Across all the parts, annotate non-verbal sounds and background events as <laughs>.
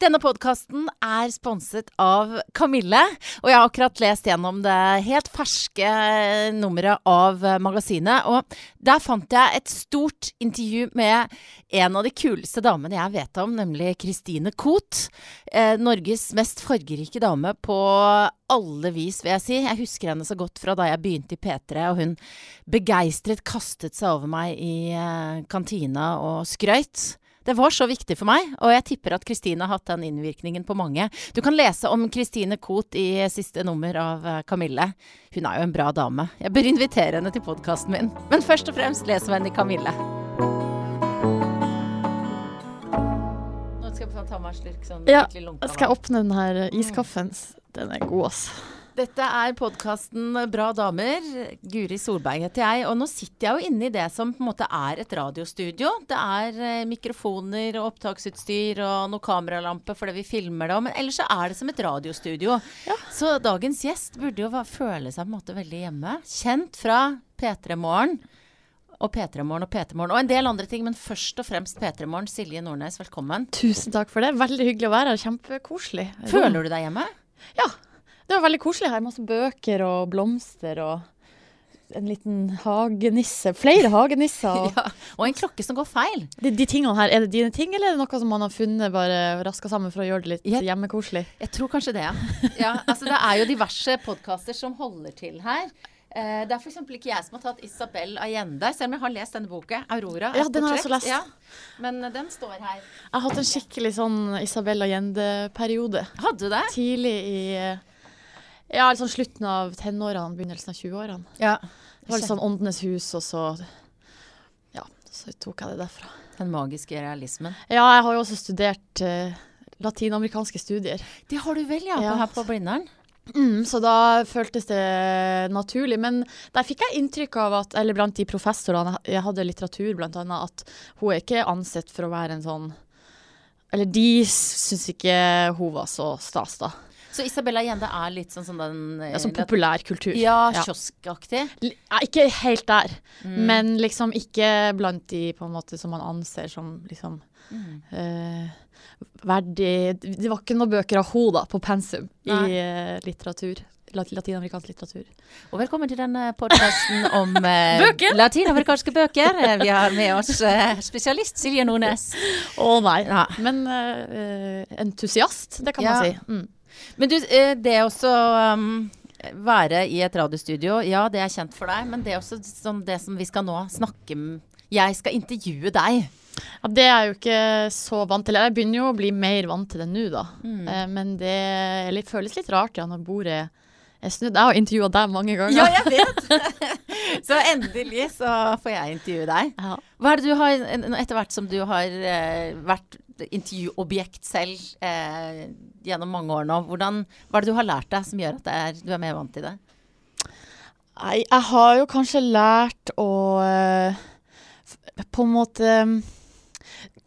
Denne podkasten er sponset av Kamille, og jeg har akkurat lest gjennom det helt ferske nummeret av magasinet. Og der fant jeg et stort intervju med en av de kuleste damene jeg vet om, nemlig Christine Koht. Eh, Norges mest fargerike dame på alle vis, vil jeg si. Jeg husker henne så godt fra da jeg begynte i P3, og hun begeistret kastet seg over meg i eh, kantina og skrøyt. Det var så viktig for meg, og jeg tipper at Kristine har hatt den innvirkningen på mange. Du kan lese om Kristine Koht i siste nummer av eh, Kamille. Hun er jo en bra dame. Jeg bør invitere henne til podkasten min. Men først og fremst leser vi henne i Kamille. Nå skal jeg ta meg en slurk sånn Ja, skikkelig lunka Skal jeg åpne den her iskaffen? Den er god, ass. Dette er podkasten Bra damer. Guri Solberg heter jeg. Og nå sitter jeg jo inne i det som på en måte er et radiostudio. Det er eh, mikrofoner og opptaksutstyr og noe kameralampe fordi vi filmer det. Men ellers så er det som et radiostudio. Ja. Så dagens gjest burde jo føle seg på en måte veldig hjemme. Kjent fra P3 Morgen. Og P3 Morgen og P3 Morgen. Og en del andre ting, men først og fremst P3 Morgen. Silje Nordnes, velkommen. Tusen takk for det. Veldig hyggelig å være her. Kjempekoselig. Føler du deg hjemme? Ja. Det var veldig koselig her. Masse bøker og blomster og en liten hagenisse. Flere hagenisser. Og <laughs> Ja. Og en klokke som går feil. de, de tingene her, er det dine ting, eller er det noe som man har funnet bare raska sammen for å gjøre det litt Jeg- hjemmekoselig? Jeg tror kanskje det, ja. ja altså, det er jo diverse podkaster som holder til her. Eh, det er f.eks. ikke jeg som har tatt Isabel Allende, selv om jeg har lest denne boka. 'Aurora'. Ja, den har jeg også lest. Ja. Men eh, den står her. Jeg har hatt en skikkelig sånn Isabel Allende-periode. Hadde du det? Tidlig i eh, Ja, liksom slutten av tenårene, begynnelsen av 20-årene. Ja. Det var litt sånn Åndenes hus, og så Ja, så tok jeg det derfra. Den magiske realismen. Ja, jeg har jo også studert uh, latinamerikanske studier. Det har du vel, ja, Ja. her på Blindern? Mm, så da føltes det naturlig. Men der fikk jeg inntrykk av at, eller blant de professorene jeg hadde litteratur, blant annet, at hun er ikke ansett for å være en sånn Eller de syns ikke hun var så stas, da. Så Isabella Jende er litt sånn sånn den eh, Ja, sånn populærkultur. Ja, kioskaktig. Ja, ikke helt der, Mm. men liksom ikke blant de på en måte som man anser som liksom Mm. uh, verdig Det var ikke noen bøker av henne på pensum Nei. i uh, litteratur. lat- Latinamerikansk litteratur. Og velkommen til denne podkasten om eh, <laughs> Bøker. latinamerikanske bøker. Eh, Vi har med oss eh, spesialist Silje Nordnes. Å nei. Ja. Men eh, eh, entusiast, det kan Ja. man si. Mm. Men du, eh, det også um, være i et radiostudio, ja, det er kjent for deg. Men det er også sånn det som vi skal nå snakke om Jeg skal intervjue deg. Ja, det er jeg jo ikke så vant til. Jeg begynner jo å bli mer vant til det nå, da. Mm. Eh, men det føles litt rart ja, når bordet er snudd. Jeg har intervjua deg mange ganger. Ja, jeg vet! <laughs> så endelig så får jeg intervjue deg. Ja. Hva er det du har, etter hvert som du har eh, vært intervjuobjekt selv eh, gjennom mange år nå, hvordan, hva er det du har lært deg som gjør at det er, du er mer vant til det? Nei, jeg har jo kanskje lært å eh, på en måte mm,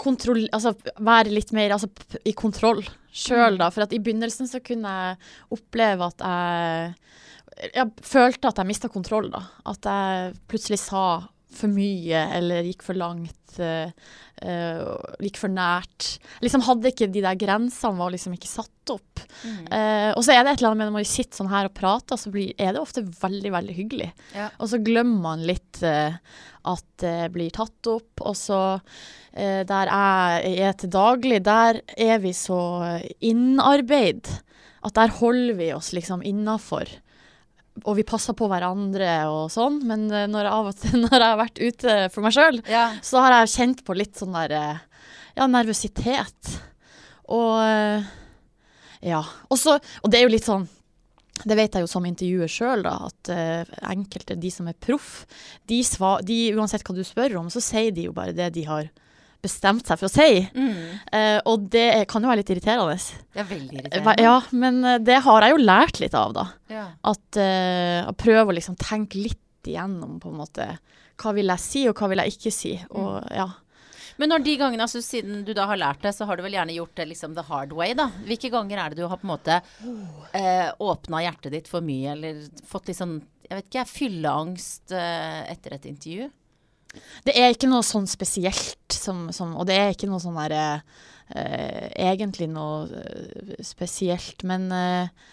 kontroll... Altså være litt mer altså, i kontroll sjøl, da. For at i begynnelsen så kunne jeg oppleve at jeg Jeg følte at jeg mista kontroll, da. At jeg plutselig sa for mye eller gikk for langt. uh, gikk for nært. Liksom hadde ikke de der grensene var liksom ikke satt opp. Eh, og så er det et eller annet med når man sitter sånn her og prater, så blir, er det ofte veldig, veldig hyggelig. Ja. Og så glemmer man litt at det blir tatt opp. Og så der jeg er til daglig, der er vi så innarbeid at der holder vi oss liksom innafor. Og vi passer på hverandre og sånn, men eh, når, jeg av og til, <laughs> når jeg har vært ute for meg sjøl, Ja. så har jeg kjent på litt sånn der eh, Ja, nervøsitet. Og eh, ja. Også, og det er jo litt sånn det vet jeg jo som intervjuer sjøl, at uh, enkelte, de som er proff, de, de, uansett hva du spør om, så sier de jo bare det de har bestemt seg for å si. Mm. Uh, og det kan jo være litt irriterende. Det er veldig Eh, irriterende. Ja, men eh, det har jeg jo lært litt av, da. Ja. At uh, prøve å liksom tenke litt igjennom på en måte hva vil jeg si, og hva vil jeg ikke si. Og ja. Men når de gangene, altså siden du da har lært det, så har du vel gjerne gjort det liksom the hard way, da. Hvilke ganger er det du har på en måte eh, åpna hjertet ditt for mye, eller fått litt sånn, jeg vet ikke, fylleangst eh, etter et intervju? Det er ikke noe sånn spesielt, som, som, og det er ikke noe sånn derre eh, Egentlig noe eh, spesielt, men eh,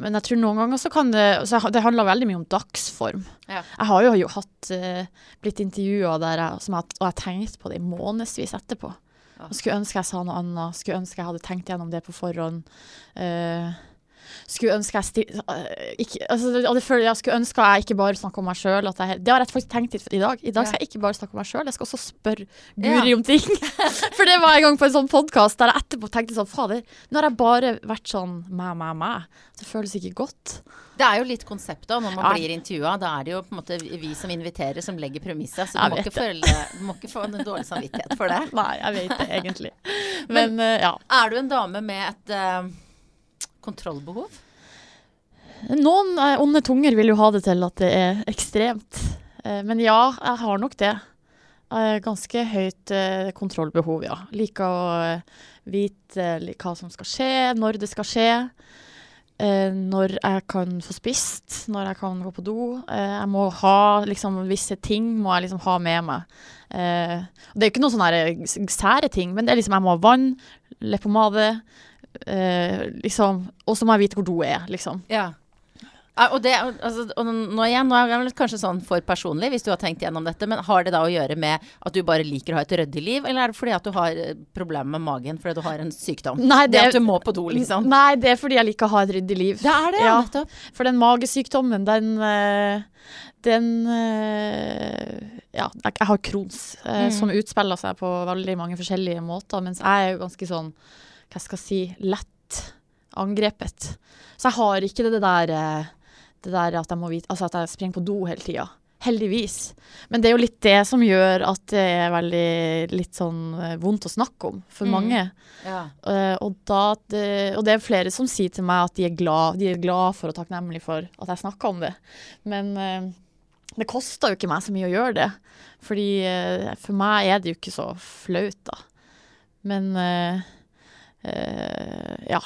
men jeg tror noen ganger så kan det så Det handler veldig mye om dagsform. Ja. Jeg har jo, jo hatt uh, blitt intervjua der jeg, som jeg, og jeg har tenkt på det i månedsvis etterpå. Ja. Og skulle ønske jeg sa noe annet. Skulle ønske jeg hadde tenkt gjennom det på forhånd. Eh, skulle ønske jeg eh, ikke, altså, og jeg skulle ønske jeg ikke bare snakka om meg sjøl. Det har jeg faktisk tenkt i, dag. I dag skal jeg ikke bare snakke om meg sjøl, jeg skal også spørre Guri Ja. om ting. <laughs> For det var en gang på en sånn podkast der jeg etterpå tenkte sånn Fader, nå har jeg bare vært sånn meg, meg, meg. Det føles ikke godt. Det er jo litt konseptet da, når man Ja. blir intervjua. Da er det jo på en måte vi som inviterer, som legger premisset. Så du må, ikke føle, du må ikke få en dårlig samvittighet for det. <laughs> Nei, jeg vet det egentlig. <laughs> Men, eh, ja. Er du en dame med et eh, kontrollbehov? Noen eh, onde tunger vil jo ha det til at det er ekstremt. Eh, men ja, jeg har nok det. Eh, ganske høyt eh, kontrollbehov, ja. Liker å vite hva som skal skje, når det skal skje. Når jeg kan få spist, når jeg kan gå på do. Jeg må ha liksom visse ting må jeg liksom ha med meg. Det er ikke noen sånne sære ting, men det er liksom jeg må ha vann, leppepomade, eh, liksom. Og så må jeg vite hvor do er, liksom. Ja. Og, det, altså, og nå igjen, nå er det kanskje sånn for personlig, hvis du har tenkt gjennom dette, men har det da å gjøre med at du bare liker å ha et ryddig liv, eller er det fordi at du har eh, problemer med magen fordi du har en sykdom? Nei, det, at du må på do, liksom? Nei, det er fordi jeg liker å ha et ryddig liv. Det er det, ja. Nettopp. For den magesykdommen, den eh, Den eh, Ja, jeg har Crohns, Mm. som utspiller seg på veldig mange forskjellige måter, mens jeg er jo ganske sånn Hva skal jeg si lett angrepet. Så jeg har ikke det der eh, det der at jeg må vite Altså at jeg springer på do hele tida. Heldigvis. Men det er jo litt det som gjør at det er veldig litt sånn eh, vondt å snakke om for Mm. mange. Ja. Uh, og, da, det, og det er flere som sier til meg at de er glad, de er glad for og takknemlige for at jeg snakker om det. Men uh, det koster jo ikke meg så mye å gjøre det. Fordi uh, for meg er det jo ikke så flaut, da. Men eh, ja.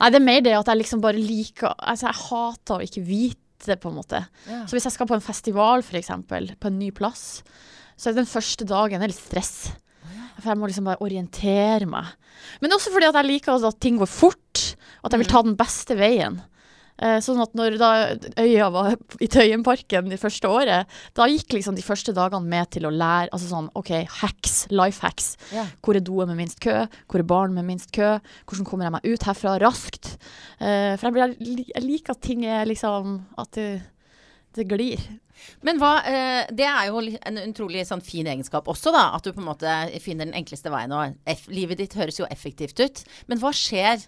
Nei, det er mer det at jeg liksom bare liker Altså, jeg hater å ikke vite, på en måte. Ja. Så hvis jeg skal på en festival, for eksempel, på en ny plass, så er den første dagen det er litt stress. For jeg må liksom bare orientere meg. Men også fordi at jeg liker at ting går fort, at jeg vil ta den beste veien. Eh, sånn at når da øya var i Tøyenparken det første året, da gikk liksom de første dagene med til å lære altså sånn OK, hacks, life hacks. Yeah. Hvor er doen med minst kø? Hvor er baren med minst kø? Hvordan kommer jeg meg ut herfra raskt? Uh, for jeg, blir, jeg liker at ting er liksom At det, det glir. Men hva, eh, det er jo en utrolig sånn fin egenskap også, da. At du på en måte finner den enkleste veien. Og livet ditt høres jo effektivt ut. Men hva skjer?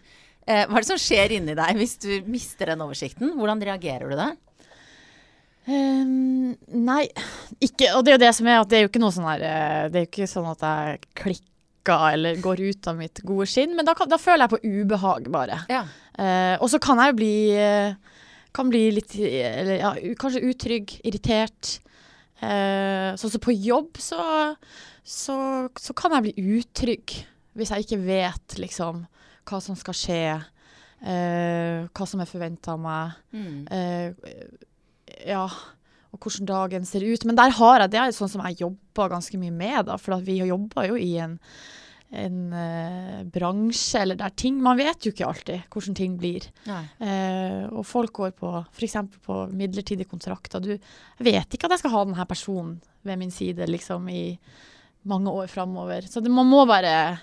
Eh, hva er det som skjer inni deg hvis du mister den oversikten? Hvordan reagerer du da? Um, nei, ikke Og det er jo det som er at det er jo ikke noe sånn her eh, Det er jo ikke sånn at jeg klikker eller går ut av mitt gode skinn, men da, kan, da føler jeg på ubehag, bare. Ja. Uh, og så kan jeg bli Kan bli litt eller, ja, Kanskje utrygg, irritert. Uh, sånn som på jobb, så, så, så kan jeg bli utrygg hvis jeg ikke vet liksom hva som skal skje, eh, hva som er forventa av meg. Mm. Eh, ja, og hvordan dagen ser ut. Men der har jeg, det er sånn som jeg jobber ganske mye med, da, for at vi jobber jo i en, en eh, bransje eller der ting Man vet jo ikke alltid hvordan ting blir. Eh, og folk går på f.eks. på midlertidige kontrakter. Du jeg vet ikke at jeg skal ha denne personen ved min side liksom i mange år framover. Så det, man må bare,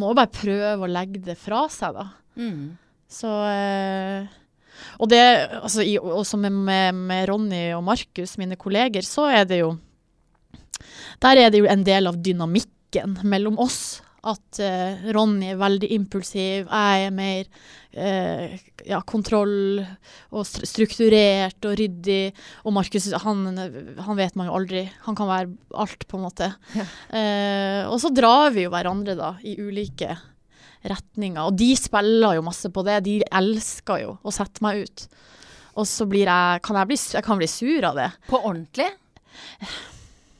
må bare prøve å legge det fra seg, da. Mm. Så eh, Og det, altså, i, også med, med, med Ronny og Markus, mine kolleger, så er det jo Der er det jo en del av dynamikken mellom oss. At uh, Ronny er veldig impulsiv, jeg er mer uh, ja, kontroll og stru- strukturert og ryddig. Og Markus, han, han vet man jo aldri. Han kan være alt, på en måte. Ja. Uh, og så drar vi jo hverandre, da, i ulike retninger. Og de spiller jo masse på det. De elsker jo å sette meg ut. Og så blir jeg Kan jeg bli, jeg kan bli sur av det? På ordentlig?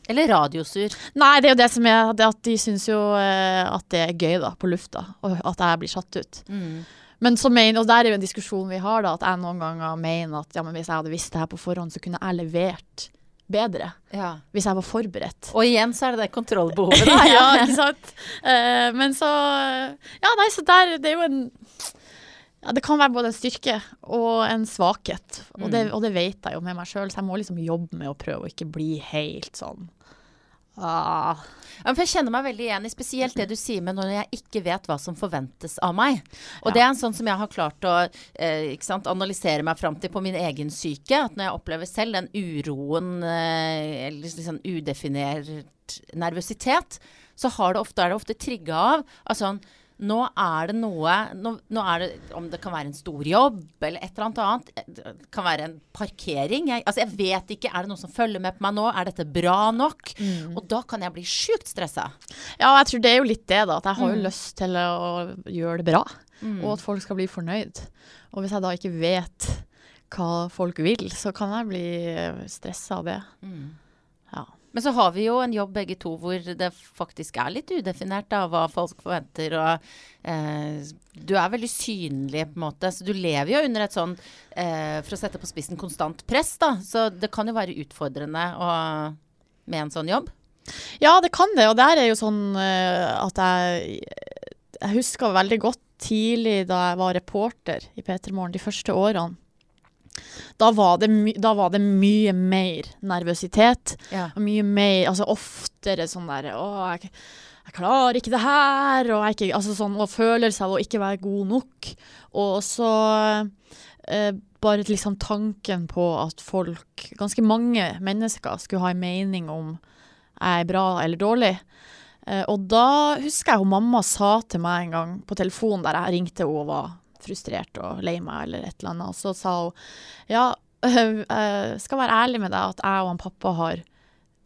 Eller radiosur? Nei, det er jo det som er det at de syns jo eh, at det er gøy, da, på lufta. Og at jeg blir satt ut. Mm. Men så mener, og der er jo en diskusjon vi har, da, at jeg noen ganger mener at ja, men hvis jeg hadde visst det her på forhånd, så kunne jeg levert bedre Ja. hvis jeg var forberedt. Og igjen så er det det kontrollbehovet, <laughs> da. ja, ikke sant. Eh, men så Ja, nei, så der Det er jo en ja, Det kan være både en styrke og en svakhet. Og, det, Mm. og det vet jeg jo med meg sjøl, så jeg må liksom jobbe med å prøve å ikke bli helt sånn ah. Ja, jeg kjenner meg veldig igjen i spesielt det du sier med når jeg ikke vet hva som forventes av meg. Og Ja. det er en sånn som jeg har klart å eh, sant, analysere meg fram til på min egen syke. At når jeg opplever selv den uroen, eh, eller liksom udefinert nervøsitet, så har det ofte, er det ofte trigga av av sånn nå er det noe nå, nå er det, Om det kan være en stor jobb eller et eller annet annet. Det kan være en parkering. Jeg, altså jeg vet ikke. Er det noen som følger med på meg nå? Er dette bra nok? Og da kan jeg bli sjukt stressa. Ja, jeg tror det er jo litt det, da. At jeg har jo Mm. lyst til å gjøre det bra. Og at folk skal bli fornøyd. Og hvis jeg da ikke vet hva folk vil, så kan jeg bli stressa av det. Ja. Men så har vi jo en jobb begge to hvor det faktisk er litt udefinert da, hva folk forventer. Og eh, du er veldig synlig, på en måte. Så du lever jo under et sånn, eh, for å sette på spissen, konstant press. da. Så det kan jo være utfordrende å, med en sånn jobb. Ja, det kan det. Og der er jo sånn eh, at jeg Jeg husker veldig godt tidlig da jeg var reporter i P3 Morgen de første årene. Da var, det da var det mye mer nervøsitet. Ja. Mye mer Altså oftere sånn der Å, jeg, jeg klarer ikke det her. Og, jeg altså sånn, og følelse av å ikke være god nok. Og så eh, bare liksom tanken på at folk, ganske mange mennesker, skulle ha en mening om jeg er bra eller dårlig. Eh, og da husker jeg hun mamma sa til meg en gang på telefonen der jeg ringte henne og var frustrert og lei meg eller et eller annet, og så sa hun ja, jeg <laughs> skal være ærlig med deg at jeg og han pappa har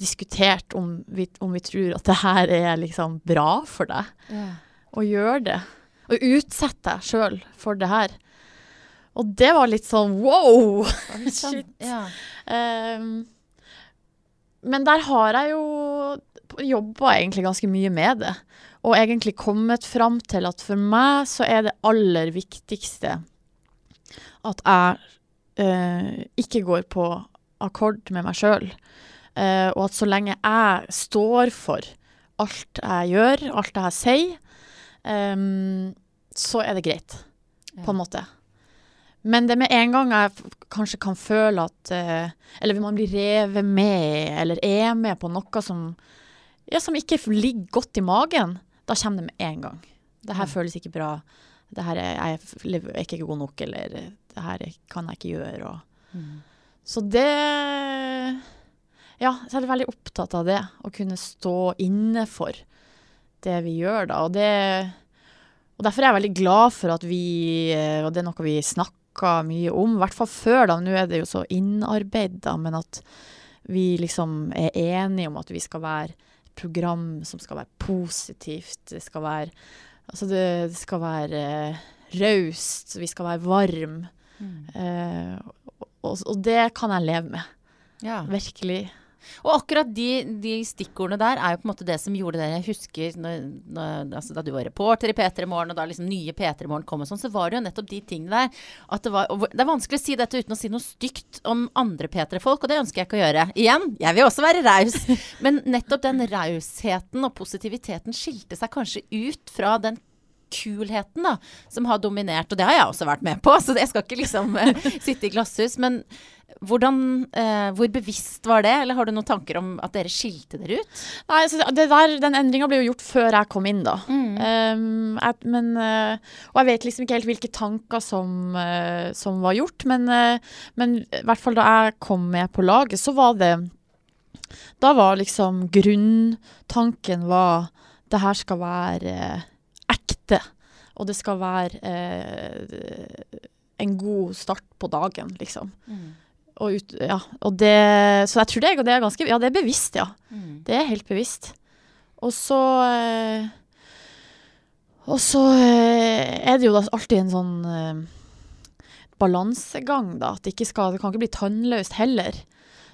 diskutert om vi, om vi tror at det her er liksom bra for deg, å gjøre det. Og utsette deg sjøl for det her. Og det var litt sånn wow! <laughs> Shit. Ja. Um, men der har jeg jo jobba egentlig ganske mye med det. Og egentlig kommet fram til at for meg så er det aller viktigste at jeg eh, ikke går på akkord med meg sjøl. og at så lenge jeg står for alt jeg gjør, alt jeg sier, eh, så er det greit, på en måte. Men det med en gang jeg kanskje kan føle at eh, Eller man blir revet med, eller er med på noe som, ja, som ikke ligger godt i magen, da kommer det med en gang. Det her Mm. føles ikke bra. Det her er, jeg er ikke god nok, eller det her er- kan jeg ikke gjøre. Og. Mm. Så det Ja, så er jeg veldig opptatt av det. Å kunne stå inne for det vi gjør, da. Og, det, og derfor er jeg veldig glad for at vi eh, Og det er noe vi snakker mye om, i hvert fall før, da. Nå er det jo så innarbeida, men at vi liksom er enige om at vi skal være program som skal være positivt. Det skal være Altså, det, det skal være uh, raust. Vi skal være varme. Mm. Uh, og, og det kan jeg leve med. Ja. Virkelig. Og akkurat de, de stikkordene der er jo på en måte det som gjorde det jeg husker når, når, altså da du var reporter i P3 Morgen, og da liksom nye P3 Morgen kom og sånn, så var det jo nettopp de tingene der. At det, var, det er vanskelig å si dette uten å si noe stygt om andre P3-folk, og det ønsker jeg ikke å gjøre. Igjen, jeg vil også være raus. <laughs> Men nettopp den rausheten og positiviteten skilte seg kanskje ut fra den kulheten da, som har dominert, og det har jeg også vært med på, så jeg skal ikke liksom eh, <laughs> sitte i glasshus. Men hvordan, eh, hvor bevisst var det, eller har du noen tanker om at dere skilte dere ut? Nei, så det der, Den endringa ble jo gjort før jeg kom inn, da. Mm. Um, jeg, men, eh, og jeg vet liksom ikke helt hvilke tanker som, eh, som var gjort, men, men i hvert fall da jeg kom med på laget, så var det Da var liksom grunntanken var det her skal være og det skal være eh, en god start på dagen, liksom. Mm. Og, ut, ja, og det, så jeg tror det, det er ganske Ja, det er bevisst, ja. Mm. Det er helt bevisst. Og så eh, Og så eh, er det jo da alltid en sånn eh, balansegang, da. At det ikke skal Det kan ikke bli tannløst heller.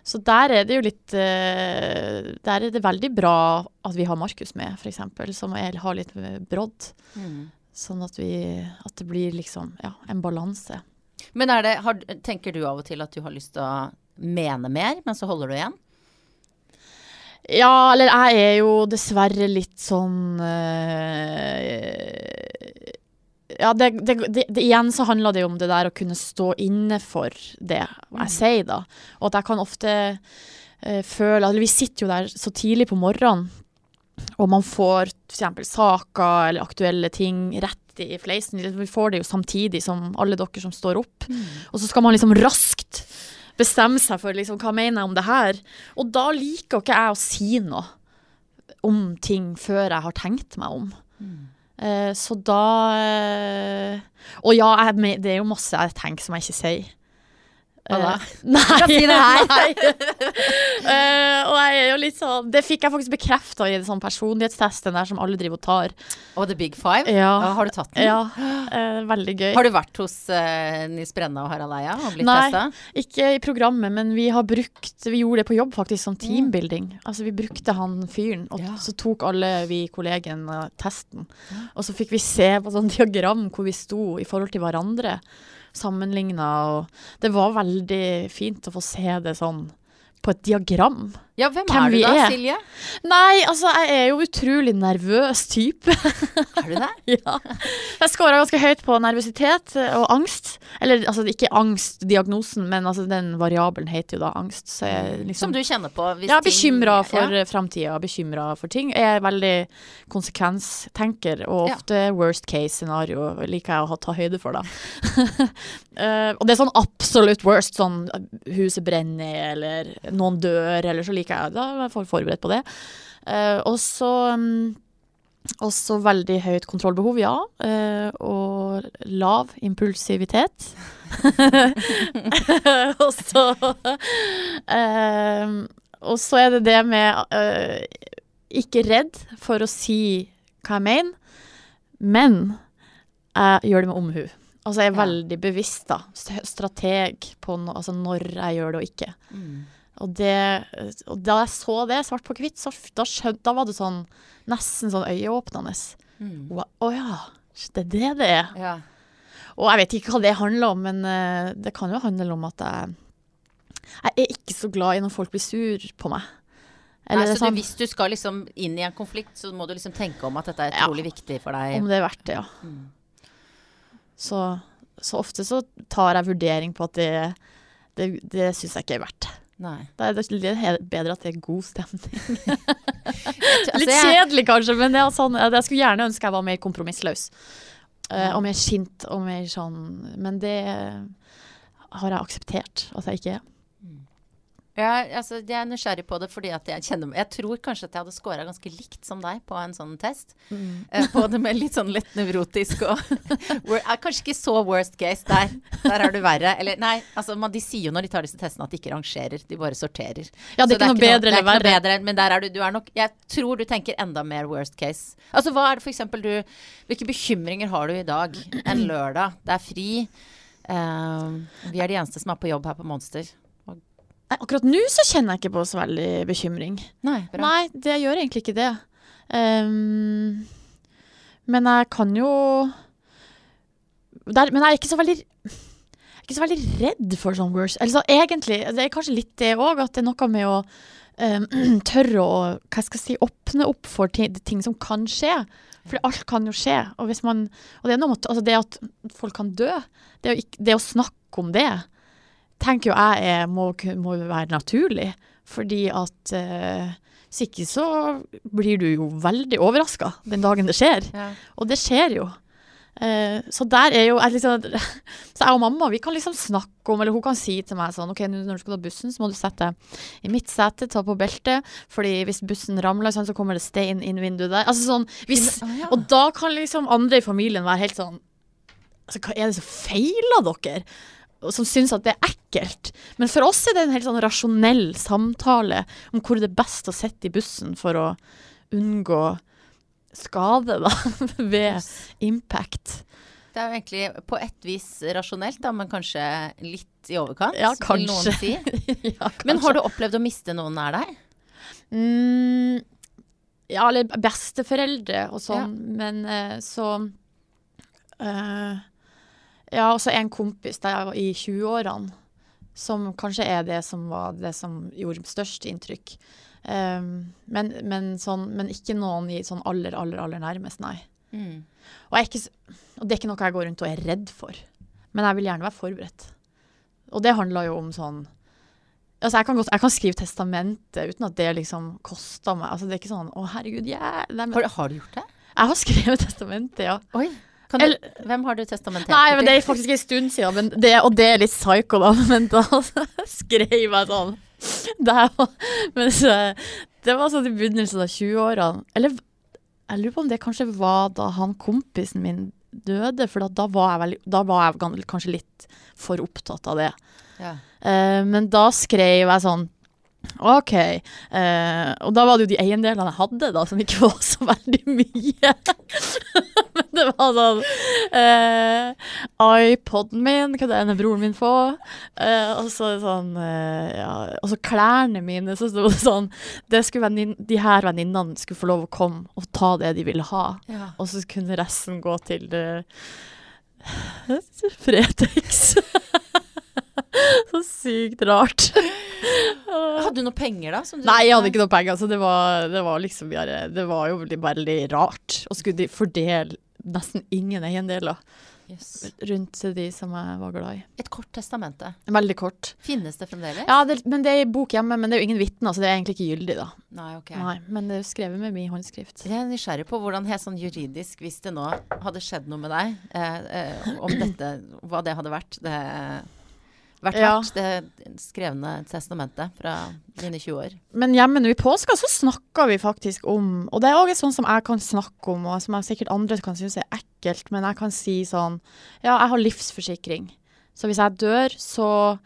Så der er det jo litt eh, Der er det veldig bra at vi har Markus med, f.eks., som er, har litt eh, brodd. Mm. Sånn at, vi, at det blir liksom ja, en balanse. Men er det, har, tenker du av og til at du har lyst til å mene mer, men så holder du igjen? Ja, eller jeg er jo dessverre litt sånn øh, Ja, det, det, det, det, igjen så handler det jo om det der å kunne stå inne for det jeg sier, da. Og at jeg kan ofte øh, føle Eller vi sitter jo der så tidlig på morgenen, og man får f.eks. saker eller aktuelle ting rett i fleisen. Vi får det jo samtidig som alle dere som står opp. Og så skal man liksom raskt bestemme seg for liksom, hva mener jeg om det her. Og da liker ikke jeg å si noe om ting før jeg har tenkt meg om. Eh, så da eh, Og ja, jeg, det er jo masse jeg tenker som jeg ikke sier. Hva? Eh, nei, si det her. <laughs> nei. uh, og jeg er jo litt sånn Det fikk jeg faktisk bekrefta i sånn personlighetstest der som alle driver og tar. Og The Big Five? Ja. Ja, har du tatt den? Ja, uh, veldig gøy. Har du vært hos uh, Nils Brenna og Harald Eia og blitt Nei. testa? Ikke i programmet, men vi har brukt Vi gjorde det på jobb, faktisk, som teambuilding. Altså, vi brukte han fyren, og Ja. så tok alle vi kollegene testen. Og så fikk vi se på sånn diagram hvor vi sto i forhold til hverandre, sammenligna, det var veldig fint å få se det sånn på et diagram. Ja, hvem, Hvem er du da, er. Silje? Nei, altså, jeg er jo utrolig nervøs type. Er du det? <laughs> ja. Jeg scora ganske høyt på nervøsitet og angst. Eller altså ikke angst-diagnosen, men altså den variabelen heter jo da angst. Så jeg liksom Som du kjenner på? Hvis Ja, bekymra for Ja. ja. framtida, bekymra for ting. Jeg er veldig konsekvenstenker, og Ja. ofte worst case-scenario liker jeg å ta høyde for, da. <laughs> Eh, og det er sånn absolutt worst, sånn huset brenner, eller noen dør, eller så liker Da er jeg i forberedt på det. Eh, og så mm, også veldig høyt kontrollbehov, ja. eh, og lav impulsivitet. <laughs> og så eh, Og så er det det med eh, ikke redd for å si hva jeg mener, men jeg gjør det med omhu. Altså jeg er Ja. veldig bevisst, da. Strateg på no, altså når jeg gjør det og ikke. Mm. Og, det, og da jeg så det svart på hvitt, så da, skjønte da var det sånn nesten sånn øyeåpnende. Mm. Å oh, ja, det er det det er. Ja. Og jeg vet ikke hva det handler om, men uh, det kan jo handle om at jeg Jeg er ikke så glad i når folk blir sur på meg. Nei, så sånn, du, hvis du skal liksom inn i en konflikt, så må du liksom tenke om at dette er Ja. utrolig viktig for deg. om det er verdt det, ja. Mm. Så, så ofte så tar jeg vurdering på at det, det, det syns jeg ikke er verdt. Nei. Da er det bedre at det er god stemning. <laughs> Altså, Litt kjedelig kanskje, men det er sånn, jeg skulle gjerne ønske jeg var mer kompromissløs. Uh, og mer sint og mer sånn Men det har jeg akseptert at jeg ikke er. Ja, altså, jeg er nysgjerrig på det fordi at jeg kjenner Jeg tror kanskje at jeg hadde scora ganske likt som deg på en sånn test. Eh, på det med litt sånn lett nevrotisk og <laughs> er Kanskje ikke så worst case der. Der er du verre. Eller nei, altså man, de sier jo når de tar disse testene at de ikke rangerer, de bare sorterer. Ja, det Så er ikke noe bedre det er eller verre. bedre, men der er du, du er nok Jeg tror du tenker enda mer worst case. Altså hva er det for eksempel du Hvilke bekymringer har du i dag? En lørdag, det er fri. Uh, vi er de eneste som er på jobb her på Monster. Nei, akkurat nå så kjenner jeg ikke på så veldig bekymring. Nei, bra. Nei, det gjør egentlig ikke det. Um, men jeg kan jo der, Men jeg er ikke så veldig jeg er ikke så veldig redd for sånn worst Eller så egentlig, det er kanskje litt det òg, at det er noe med å um, <clears throat> tørre å hva skal jeg si, åpne opp for ting, ting som kan skje. For alt kan jo skje. Og, man, og det er noe altså det at folk kan dø, det å, ikke, det å snakke om det, tenker jo jeg er, må, må være naturlig. Fordi at eh, hvis ikke så blir du jo veldig overraska den dagen det skjer. Ja. Og det skjer jo. Eh, så der er jo jeg liksom, Så jeg og mamma vi kan liksom snakke om Eller hun kan si til meg sånn OK, når du skal ta bussen, så må du sette deg i mitt sete, ta på beltet. Fordi hvis bussen ramler, sånn, så kommer det stein inn vinduet der. Altså sånn hvis, Og da kan liksom andre i familien være helt sånn altså, Hva er det som feiler dere? Som syns at det er ekkelt. Men for oss er det en helt sånn rasjonell samtale om hvor det er best å sitte i bussen for å unngå skade, da, <laughs> ved impact. Det er jo egentlig på et vis rasjonelt, da, men kanskje litt i overkant, Ja, vil noen si. <laughs> ja, Men har du opplevd å miste noen nær deg? Mm, ja, eller besteforeldre og sånn, men eh, så eh, Ja, også en kompis der i 20-årene, som kanskje er det som var det som gjorde størst inntrykk. Um, men, men, sånn, men ikke noen i sånn aller, aller, aller nærmest, nei. Mm. Og, ikke, og det er ikke noe jeg går rundt og er redd for. Men jeg vil gjerne være forberedt. Og det handler jo om sånn Altså jeg kan, godt, jeg kan skrive testamentet uten at det liksom koster meg. Altså det er ikke sånn 'Å, herregud, yeah. Nei, men, Har, har du gjort det? Jeg har skrevet testamentet, ja. Oi. Du, hvem har du testamentert Nei, men det er faktisk en stund siden, men det, og det er litt psycho, da. <laughs> Men da skrev jeg sånn det var, mens, det var sånn i begynnelsen av 20-årene. Eller jeg lurer på om det kanskje var da han kompisen min døde, for da, var, jeg veldig, da var jeg kanskje litt for opptatt av det. Ja. Uh, men da skrev jeg sånn OK. Uh, og da var det jo de eiendelene jeg hadde, da, som ikke <laughs> var så veldig mye. Det var sånn uh, iPoden min, hva det ene broren min få. Uh, og så sånn uh, ja, Og så klærne mine. Så sto det sånn det venin, De her venninnene skulle få lov å komme og ta det de ville ha. Ja. Og så kunne resten gå til uh, <laughs> Fretex. <laughs> så sykt rart. Hadde du noe penger, da? som du- Nei, jeg hadde ikke noe penger, Altså, det var, det var liksom bare, Det var jo veldig, veldig rart. Og skulle de fordele nesten ingen eiendeler yes. rundt de som jeg var glad i. Et kort testamente. Veldig kort. Finnes det fremdeles? Ja, det, men det er i bok hjemme, men det er jo ingen vitner, så det er egentlig ikke gyldig, da. Nei, ok. Nei, men det er skrevet med min håndskrift. Jeg er nysgjerrig på hvordan helt sånn juridisk, hvis det nå hadde skjedd noe med deg, eh, eh, om dette, hva det hadde vært. Det, vært Ja. verdt, det skrevne testamentet fra dine 20 år. Men hjemme nå i påska så snakka vi faktisk om Og det er òg sånn som jeg kan snakke om, og som sikkert andre kan synes er ekkelt, men jeg kan si sånn Ja, jeg har livsforsikring. Så hvis jeg dør, så,